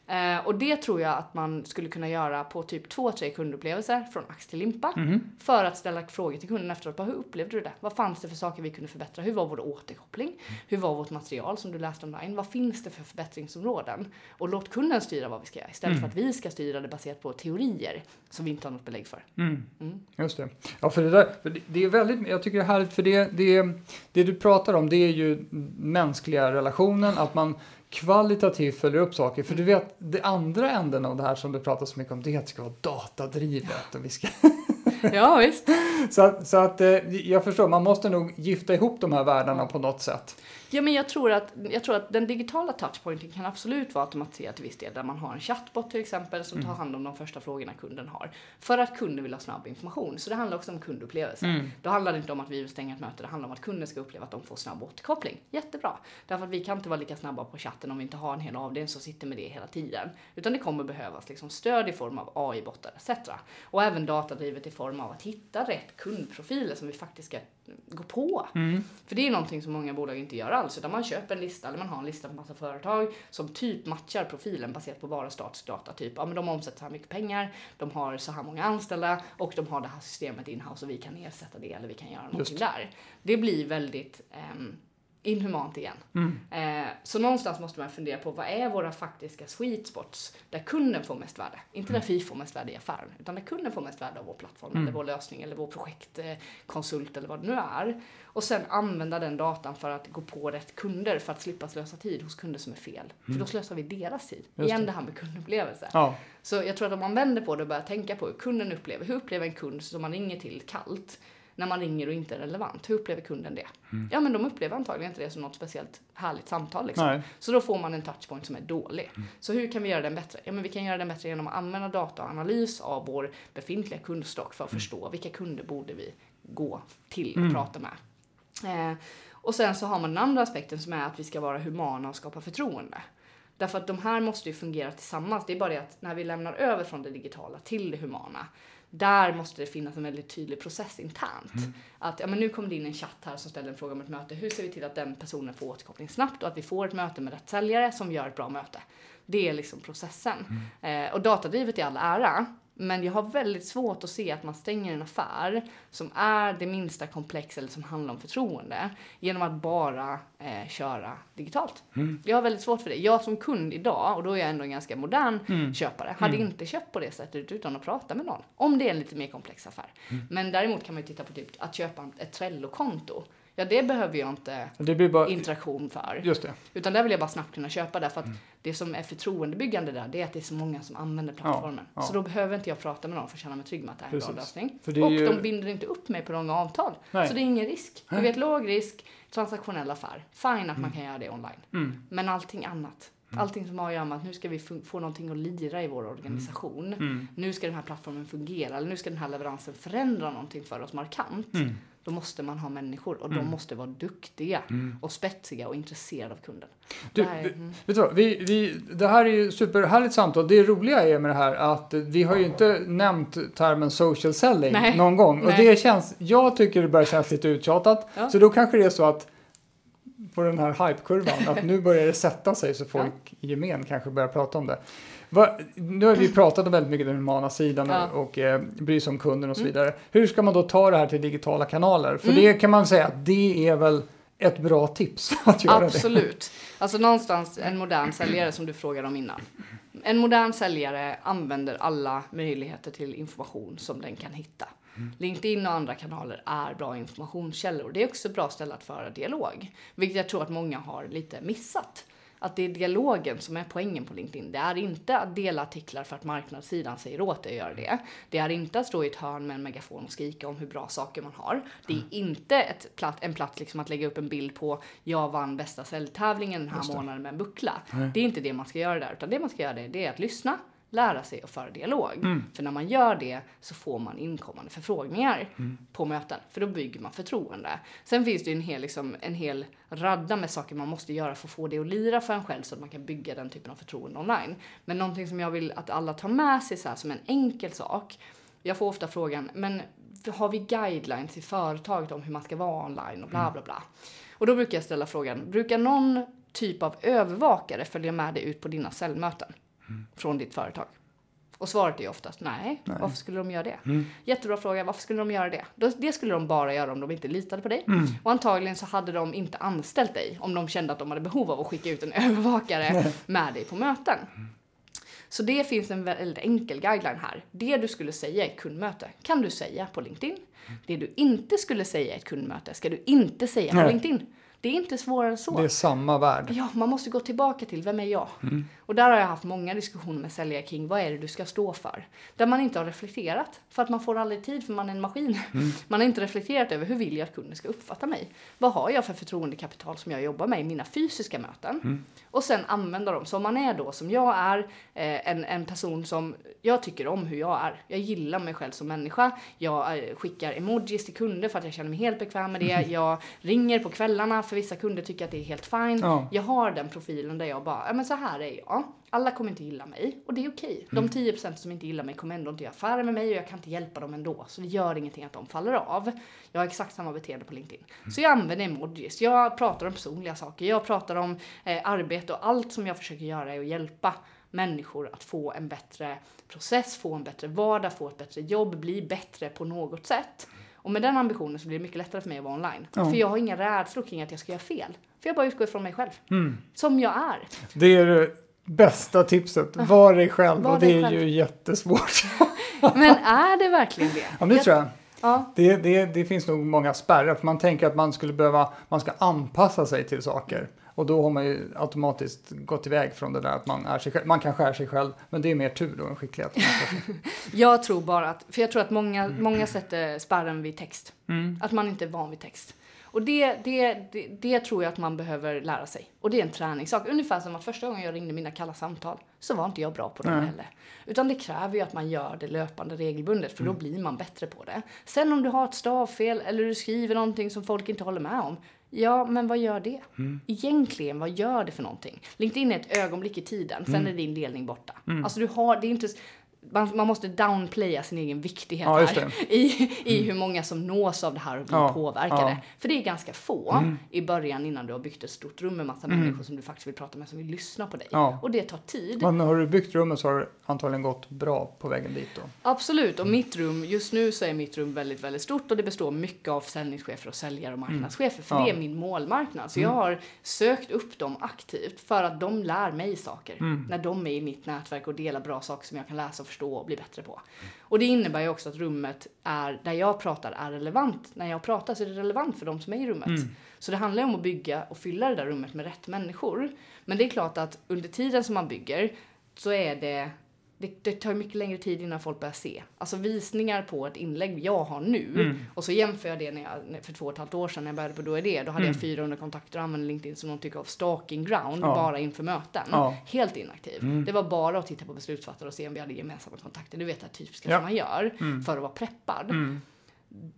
Eh, och det tror jag att man skulle kunna göra på typ två, tre kundupplevelser från ax till limpa. Mhm. För att ställa frågor till kunden efteråt. Hur upplevde du det? Vad fanns det för saker vi kunde förbättra? Hur var vår återkoppling? Hur var vårt material som du läste online? Vad finns det för förbättringsområden? Och låt kunden styra vad vi ska göra istället för att vi ska styra det baserat på teorier som vi inte har något belägg för. Mm. Mm. Just det. Ja, för det där, för det, det är väldigt, jag tycker det är härligt för det, det, det du pratar om det är ju mänskliga relationen, att man kvalitativt följer upp saker. För du vet, det andra änden av det här som du pratar så mycket om, det är att det ska vara datadrivet. Och vi ska, [laughs] Ja, visst. så så att eh, jag förstår, man måste nog gifta ihop de här världarna på något sätt. Ja, men jag tror, att, jag tror att den digitala touchpointen kan absolut vara automatiserad till viss del. Där man har en chatbot till exempel som tar hand om de första frågorna kunden har. För att kunden vill ha snabb information. Så det handlar också om kundupplevelse. Mm. Då handlar det inte om att vi vill stänga ett möte. Det handlar om att kunden ska uppleva att de får snabb återkoppling. Jättebra. Därför att vi kan inte vara lika snabba på chatten om vi inte har en hel avdelning som sitter med det hela tiden. Utan det kommer behövas liksom stöd i form av AI-bottar etc. Och även datadrivet i form av att hitta rätt kundprofiler som vi faktiskt ska gå på. Mm. För det är någonting som många bolag inte gör alls, utan man köper en lista, eller man har en lista på massa företag som typ matchar profilen baserat på bara statsdata. Typ, ja men de omsätter så här mycket pengar, de har så här många anställda och de har det här systemet inhouse och vi kan ersätta det eller vi kan göra någonting Just. där. Det blir väldigt ehm, inhumant igen. Mm. Eh, så någonstans måste man fundera på vad är våra faktiska sweet spots där kunden får mest värde? Inte där vi får mest värde i affären, utan där kunden får mest värde av vår plattform Mm. eller vår lösning eller vår projektkonsult eller vad det nu är. Och sen använda den datan för att gå på rätt kunder för att slippa slösa tid hos kunder som är fel. För då slösar vi deras tid. Just Igen det. det här med kundupplevelse. Ja. Så jag tror att om man vänder på det och börjar tänka på hur kunden upplever, hur upplever en kund som man ringer till kallt? När man ringer och inte är relevant, hur upplever kunden det? Ja men de upplever antagligen inte det som något speciellt härligt samtal liksom. Så då får man en touchpoint som är dålig. Så hur kan vi göra den bättre? Ja men vi kan göra den bättre genom att använda data och analys av vår befintliga kundstock för att förstå vilka kunder borde vi gå till och Mm. prata med. Eh, och sen så har man den andra aspekten som är att vi ska vara humana och skapa förtroende. Därför att de här måste ju fungera tillsammans. Det är bara det att när vi lämnar över från det digitala till det humana, där måste det finnas en väldigt tydlig process internt. Att ja, men nu kommer det in en chatt här som ställer en fråga om ett möte. Hur ser vi till att den personen får återkoppling snabbt och att vi får ett möte med rätt säljare som gör ett bra möte? Det är liksom processen. Eh, och datadrivet i all ära, men jag har väldigt svårt att se att man stänger en affär som är det minsta komplex eller som handlar om förtroende genom att bara eh, köra digitalt. Jag har väldigt svårt för det. Jag som kund idag, och då är jag ändå en ganska modern Mm. köpare, hade inte köpt på det sättet utan att prata med någon. Om det är en lite mer komplex affär. Men däremot kan man ju titta på typ att köpa ett Trello-konto. Ja, det behöver jag inte bara... interaktion för. Just det. Utan där vill jag bara snabbt kunna köpa därför att Mm. det som är förtroendebyggande där, det är att det är så många som använder plattformen. ja. Så då behöver inte jag prata med någon för att känna mig trygg med att det här är en bra Precis. lösning. Är Och ju- de binder inte upp mig på långa avtal. Nej. Så det är ingen risk. Är ett låg risk, transaktionell affär. Fine att man kan göra det online. Mm. Men allting annat. Allting som har att göra med att nu ska vi få någonting att lira i vår organisation. Mm. Nu ska den här plattformen fungera, eller nu ska den här leveransen förändra någonting för oss markant. Mm. Då måste man ha människor och de måste vara duktiga och spetsiga och intresserade av kunden. Du, Det här är- vi- mm. Vet du vi, vi, det här är ju superhärligt samtal. Det roliga är med det här att vi har ju inte nämnt termen social selling Nej. någon gång. Och det känns, jag tycker det börjar kännas lite uttjatat. Ja. Så då kanske det är så att på den här hypekurvan, att nu börjar det sätta sig så folk i gemen kanske börjar prata om det. Va, nu har vi pratat om väldigt mycket den humana sidan Ja. och, och eh, bry sig om kunden och så Mm. vidare. Hur ska man då ta det här till digitala kanaler? För Mm. det kan man säga att det är väl ett bra tips [laughs] att göra Absolut. Alltså någonstans en modern säljare som du frågade om innan. En modern säljare använder alla möjligheter till information som den kan hitta. LinkedIn och andra kanaler är bra informationskällor. Det är också bra ställe att föra dialog, vilket jag tror att många har lite missat. Att det är dialogen som är poängen på LinkedIn. Det är inte att dela artiklar för att marknadssidan säger åt dig att göra det. Det är inte att stå i ett hörn med en megafon och skrika om hur bra saker man har. Det är inte ett platt, en plats liksom att lägga upp en bild på jag vann bästa säljtävlingen den här månaden med en buckla. Det är inte det man ska göra där, utan det man ska göra det, det är att lyssna, lära sig och föra dialog. Mm. För när man gör det så får man inkommande förfrågningar Mm. på möten, för då bygger man förtroende. Sen finns det ju en hel, liksom, en hel radda med saker man måste göra för att få det att lira för en själv så att man kan bygga den typen av förtroende online. Men någonting som jag vill att alla tar med sig så här, som en enkel sak. Jag får ofta frågan, men har vi guidelines i företaget om hur man ska vara online och bla bla bla. Och då brukar jag ställa frågan, brukar någon typ av övervakare följa med dig ut på dina säljmöten från ditt företag? Och svaret är oftast nej. Varför skulle de göra det? Jättebra fråga. Varför skulle de göra det? Det skulle de bara göra om de inte litade på dig. Och antagligen så hade de inte anställt dig om de kände att de hade behov av att skicka ut en [laughs] övervakare med dig på möten. Så det finns en väldigt enkel guideline här. Det du skulle säga i ett kundmöte kan du säga på LinkedIn. Det du inte skulle säga i ett kundmöte ska du inte säga på Nej. LinkedIn. Det är inte svårare än så. Det är samma värld. Ja, man måste gå tillbaka till vem är jag? Och där har jag haft många diskussioner med säljare kring vad är det du ska stå för? Där man inte har reflekterat, för att man får aldrig tid för man är en maskin. [laughs] Man har inte reflekterat över hur vill jag att kunden ska uppfatta mig? Vad har jag för förtroendekapital som jag jobbar med i mina fysiska möten? Och sen använda dem. Så om man är då som jag är, eh, en, en person som jag tycker om hur jag är. Jag gillar mig själv som människa. Jag eh, skickar emojis till kunder för att jag känner mig helt bekväm med det. Jag ringer på kvällarna för vissa kunder tycker att det är helt fine. Ja. Jag har den profilen där jag bara, ja men så här är jag. Alla kommer inte gilla mig och det är okej. De 10% som inte gillar mig kommer ändå inte göra affärer med mig och jag kan inte hjälpa dem ändå. Så det gör ingenting att de faller av. Jag har exakt samma beteende på LinkedIn. Så jag använder emojis. Jag pratar om personliga saker. Jag pratar om eh, arbete och allt som jag försöker göra är att hjälpa människor att få en bättre process, få en bättre vardag, få ett bättre jobb, bli bättre på något sätt. Och med den ambitionen så blir det mycket lättare för mig att vara online. Ja. För jag har inga rädslor kring att jag ska göra fel. För jag bara utgår ifrån mig själv. Mm. Som jag är. Det är bästa tipset. Var dig själv. Var och det är ju jättesvårt. [laughs] Men är det verkligen det? Ja, det tror jag. Ja, Det, det, det finns nog många spärrar. För man tänker att man skulle behöva, man ska anpassa sig till saker. Och då har man ju automatiskt gått iväg från det där att man är sig själv. Man kan skära sig själv, men det är mer tur då än skicklighet. [laughs] jag tror bara att, för jag tror att många, många sätter spärren vid text. Mm. Att man inte är van vid text. Och det, det, det, det tror jag att man behöver lära sig. Och det är en träningssak. Ungefär som att första gången jag ringde mina kalla samtal så var inte jag bra på dem Nej. heller. Utan det kräver ju att man gör det löpande regelbundet för då Mm. blir man bättre på det. Sen om du har ett stavfel eller du skriver någonting som folk inte håller med om. Ja, men vad gör det? Mm. Egentligen, vad gör det för någonting? LinkedIn är ett ögonblick i tiden, sen Mm. är din delning borta. Alltså du har, det är inte man, man måste downplaya sin egen viktighet Ja, här. [laughs] I, i hur många som nås av det här och blir Ja, påverkade. ja. För det är ganska få i början innan du har byggt ett stort rum med massa människor som du faktiskt vill prata med som vill lyssna på dig. Och det tar tid. Men har du byggt rummet så har det antagligen gått bra på vägen dit då. Absolut, och mitt rum, just nu så är mitt rum väldigt, väldigt stort och det består mycket av försäljningschefer och säljare och marknadschefer. För det är min målmarknad. Så jag har sökt upp dem aktivt för att de lär mig saker. När de är i mitt nätverk och delar bra saker som jag kan läsa och förstå och bli bättre på. Och det innebär ju också att rummet är, där jag pratar är relevant. När jag pratar så är det relevant för de som är i rummet. Så det handlar ju om att bygga och fylla det där rummet med rätt människor. Men det är klart att under tiden som man bygger så är det det, det tar mycket längre tid innan folk börjar se. Alltså visningar på ett inlägg jag har nu Mm. och så jämför jag det när jag, för två och ett halvt år sedan när jag började på Då är det. Då hade Mm. jag 400 kontakter och använde LinkedIn som någon typ av stalking ground Ja. bara inför möten. Ja. Helt inaktiv. Mm. Det var bara att titta på beslutsfattare och se om vi hade gemensamma kontakter. Du vet det typiska Ja. som man gör Mm. för att vara preppad. Mm.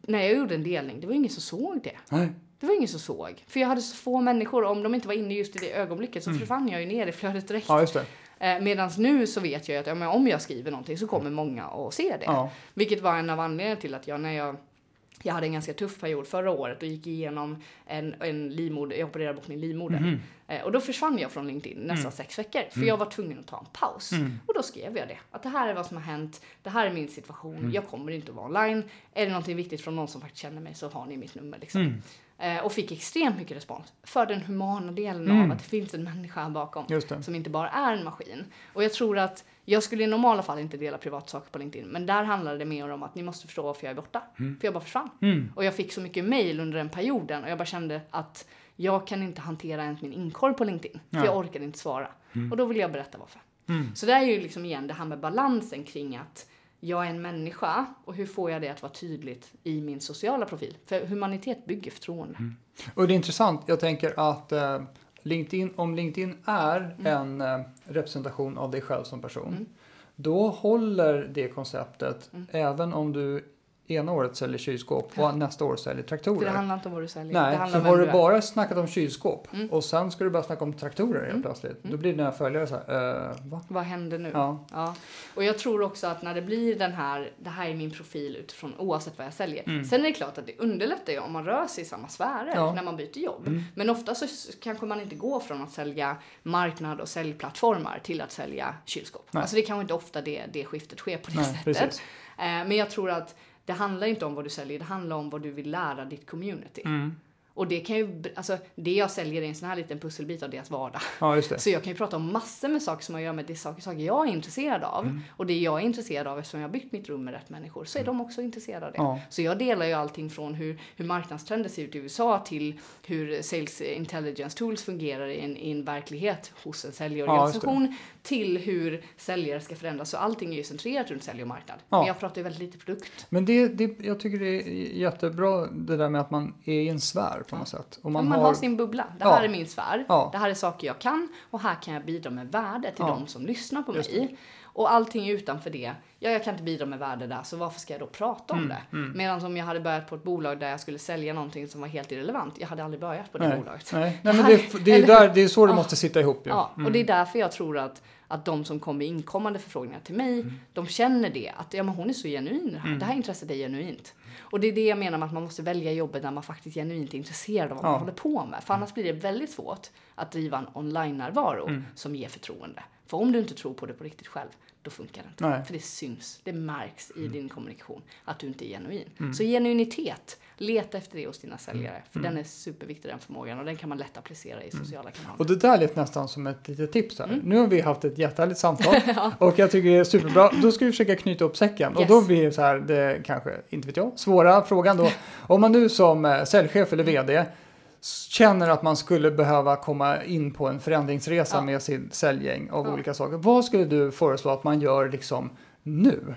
När jag gjorde en delning, det var ingen som såg det. Nej. Det var ingen som såg. För jag hade så få människor, om de inte var inne just i det ögonblicket så Mm. försvann jag ju ner i flödet direkt. Ja. Eh, Medan nu så vet jag att ja, om jag skriver någonting så kommer många att se det. Ja. Vilket var en av anledningarna till att jag när jag jag hade en ganska tuff period förra året och gick igenom en, en livmoder, jag opererade bort min livmoder. Mhm. Eh, och då försvann jag från LinkedIn nästan Mm. sex veckor. För Mm. jag var tvungen att ta en paus. Mm. Och då skrev jag det. Att det här är vad som har hänt. Det här är min situation. Mm. Jag kommer inte att vara online. Är det någonting viktigt från någon som faktiskt känner mig så har ni mitt nummer. Liksom. Mm. Eh, och fick extremt mycket respons för den humana delen Mm. av att det finns en människa bakom som inte bara är en maskin. Och jag tror att jag skulle i normala fall inte dela privatsaker på LinkedIn, men där handlade det mer om att ni måste förstå varför jag är borta. För jag bara försvann. Mm. Och jag fick så mycket mail under den perioden och jag bara kände att jag kan inte hantera ens min inkorg på LinkedIn. För Nej. jag orkade inte svara. Och då vill jag berätta varför. Mm. Så det är ju liksom igen det här med balansen kring att jag är en människa och hur får jag det att vara tydligt i min sociala profil? För humanitet bygger förtroende. Och det är intressant, jag tänker att eh, LinkedIn, om LinkedIn är Mm. en eh, representation av dig själv som person, Mm. då håller det konceptet Mm. även om du ena året säljer kylskåp och nästa år säljer För traktorer. det handlar inte om vad du säljer. det Nej, handlar för har du bara snackat om kylskåp Mm. och sen ska du börja snacka om traktorer helt Mm. plötsligt, då Mm. blir dina följare så här, eh, va? Vad händer nu? Ja. Ja, och jag tror också att när det blir den här, det här är min profil utifrån oavsett vad jag säljer. Mm. Sen är det klart att det underlättar ju om man rör sig i samma sfärer Ja. när man byter jobb. Mm. Men ofta så kanske man inte går från att sälja marknad och säljplattformar till att sälja kylskåp. Nej. Alltså det är kanske inte ofta det, det skiftet sker på det Nej, sättet. precis. Eh, men jag tror att det handlar inte om vad du säljer, det handlar om vad du vill lära ditt community. Mm. Och det kan ju, alltså det jag säljer är en sån här liten pusselbit av deras vardag. Ja. Så jag kan ju prata om massor med saker som har att göra med det saker, saker jag är intresserad av. Mm. Och det jag är intresserad av eftersom jag har byggt mitt rum med rätt människor så är de också intresserade av det. Ja. Så jag delar ju allting från hur, hur marknadstrender ser ut i USA till hur sales intelligence tools fungerar i en, i en verklighet hos en säljorganisation till hur säljare ska förändras. Så allting är ju centrerat runt sälj och marknad. Ja. Men jag pratar ju väldigt lite produkt. Men det, det, jag tycker det är jättebra det där med att man är i en sfär på något sätt. Och Man, man, har, har sin bubbla. Det Ja. här är min sfär. Ja. Det här är saker jag kan och här kan jag bidra med värde till Ja. de som lyssnar på mig. Och allting utanför det, ja jag kan inte bidra med värde där så varför ska jag då prata om Mm, det? mm. Medan om jag hade börjat på ett bolag där jag skulle sälja någonting som var helt irrelevant, jag hade aldrig börjat på det nej, bolaget. nej, nej, men det, det, är där, det är så det måste sitta ihop ju. Ja, Mm. och det är därför jag tror att, att de som kommer inkommande förfrågningar till mig, Mm. de känner det. Att ja, men hon är så genuin det här. Det här intresset är genuint. Och det är det jag menar med att man måste välja jobbet där man faktiskt genuint är intresserad av vad Ja. man håller på med. För annars blir det väldigt svårt att driva en online-närvaro Mm. som ger förtroende. För om du inte tror på det på riktigt själv, då funkar det inte. Nej. För det syns, det märks i din kommunikation att du inte är genuin. Mm. Så genuinitet, leta efter det hos dina säljare. För den är superviktig den förmågan och den kan man lätt applicera i sociala kanaler. Mm. Och det där lät nästan som ett litet tips här. Mm. Nu har vi haft ett jättehärligt samtal [laughs] och jag tycker det är superbra. Då ska vi försöka knyta upp säcken och Yes. då blir det så här, det kanske, inte vet jag, svåra frågan då. [laughs] Om man nu som eh, säljchef eller VD känner att man skulle behöva komma in på en förändringsresa Ja. med sin säljgäng av Ja. olika saker. Vad skulle du föreslå att man gör liksom nu?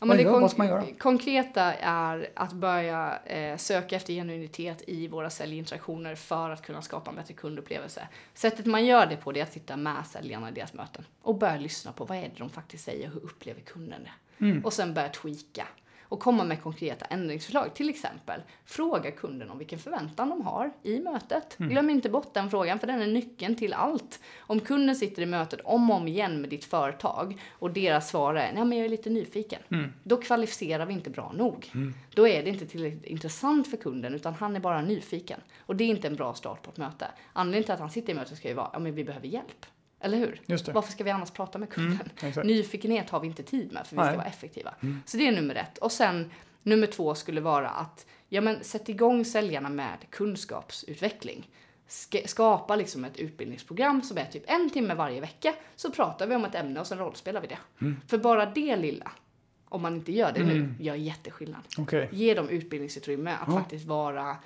Ja, Vad gör- vad ska man göra? Konkreta är att börja eh, söka efter genuinitet i våra säljinteraktioner för att kunna skapa en bättre kundupplevelse. Sättet man gör det på det är att sitta med säljarna i deras möten och börja lyssna på vad är det de faktiskt säger, hur upplever kunden det? Mm. Och sen börja tweaka och komma med konkreta ändringsförslag. Till exempel, fråga kunden om vilken förväntan de har i mötet. Glöm inte bort den frågan, för den är nyckeln till allt. Om kunden sitter i mötet om och om igen med ditt företag och deras svar är nej men jag är lite nyfiken. Mm. Då kvalificerar vi inte bra nog. Då är det inte tillräckligt intressant för kunden utan han är bara nyfiken. Och det är inte en bra start på ett möte. Anledningen till att han sitter i mötet ska ju vara, ja men vi behöver hjälp. Eller hur? Varför ska vi annars prata med kunden? Mm. Nyfikenhet har vi inte tid med för vi ska Nej. vara effektiva. Så det är nummer ett. Och sen nummer två skulle vara att ja, men, sätt igång säljarna med kunskapsutveckling. Ska, skapa liksom ett utbildningsprogram som är typ en timme varje vecka. Så pratar vi om ett ämne och sen rollspelar vi det. För bara det lilla, om man inte gör det nu, gör jätteskillnad. Okej. Ge dem utbildningsutrymme att Ja. faktiskt vara,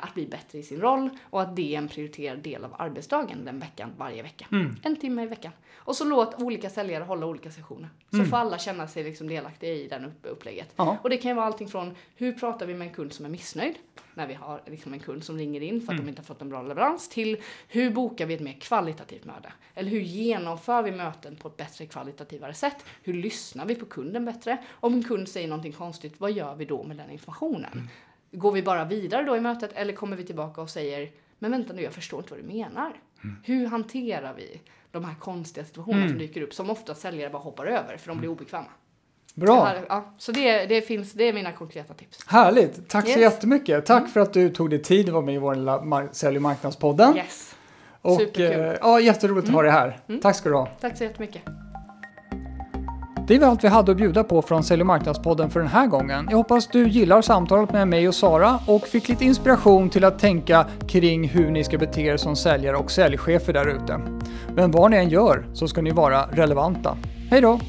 att bli bättre i sin roll och att det är en prioriterad del av arbetsdagen den veckan, varje vecka. Mm. En timme i veckan. Och så låt olika säljare hålla olika sessioner. Så Mm. får alla känna sig liksom delaktiga i den upp- upplägget. Ja. Och det kan ju vara allting från hur pratar vi med en kund som är missnöjd när vi har liksom en kund som ringer in för att Mm. de inte har fått en bra leverans till hur bokar vi ett mer kvalitativt möte? Eller hur genomför vi möten på ett bättre kvalitativare sätt? Hur lyssnar vi på kunden bättre? Om en kund säger någonting konstigt, vad gör vi då med den informationen? Mm. Går vi bara vidare då i mötet eller kommer vi tillbaka och säger men vänta nu, jag förstår inte vad du menar. Mm. Hur hanterar vi de här konstiga situationerna Mm. som dyker upp som ofta säljare bara hoppar över för de blir obekväma. Bra. Det här, ja, så det, det, finns, det är mina konkreta tips. Härligt. Tack så Yes. jättemycket. Tack för att du tog dig tid att vara med i vår lilla Sälj och marknadspodden. Yes. Och Superkul. eh, ja, jätteroligt att ha dig här. Mm. Tack ska du ha. Tack så jättemycket. Det var allt vi hade att bjuda på från Sälj och marknadspodden för den här gången. Jag hoppas du gillar samtalet med mig och Sara och fick lite inspiration till att tänka kring hur ni ska bete er som säljare och säljchefer där ute. Men vad ni än gör så ska ni vara relevanta. Hej då!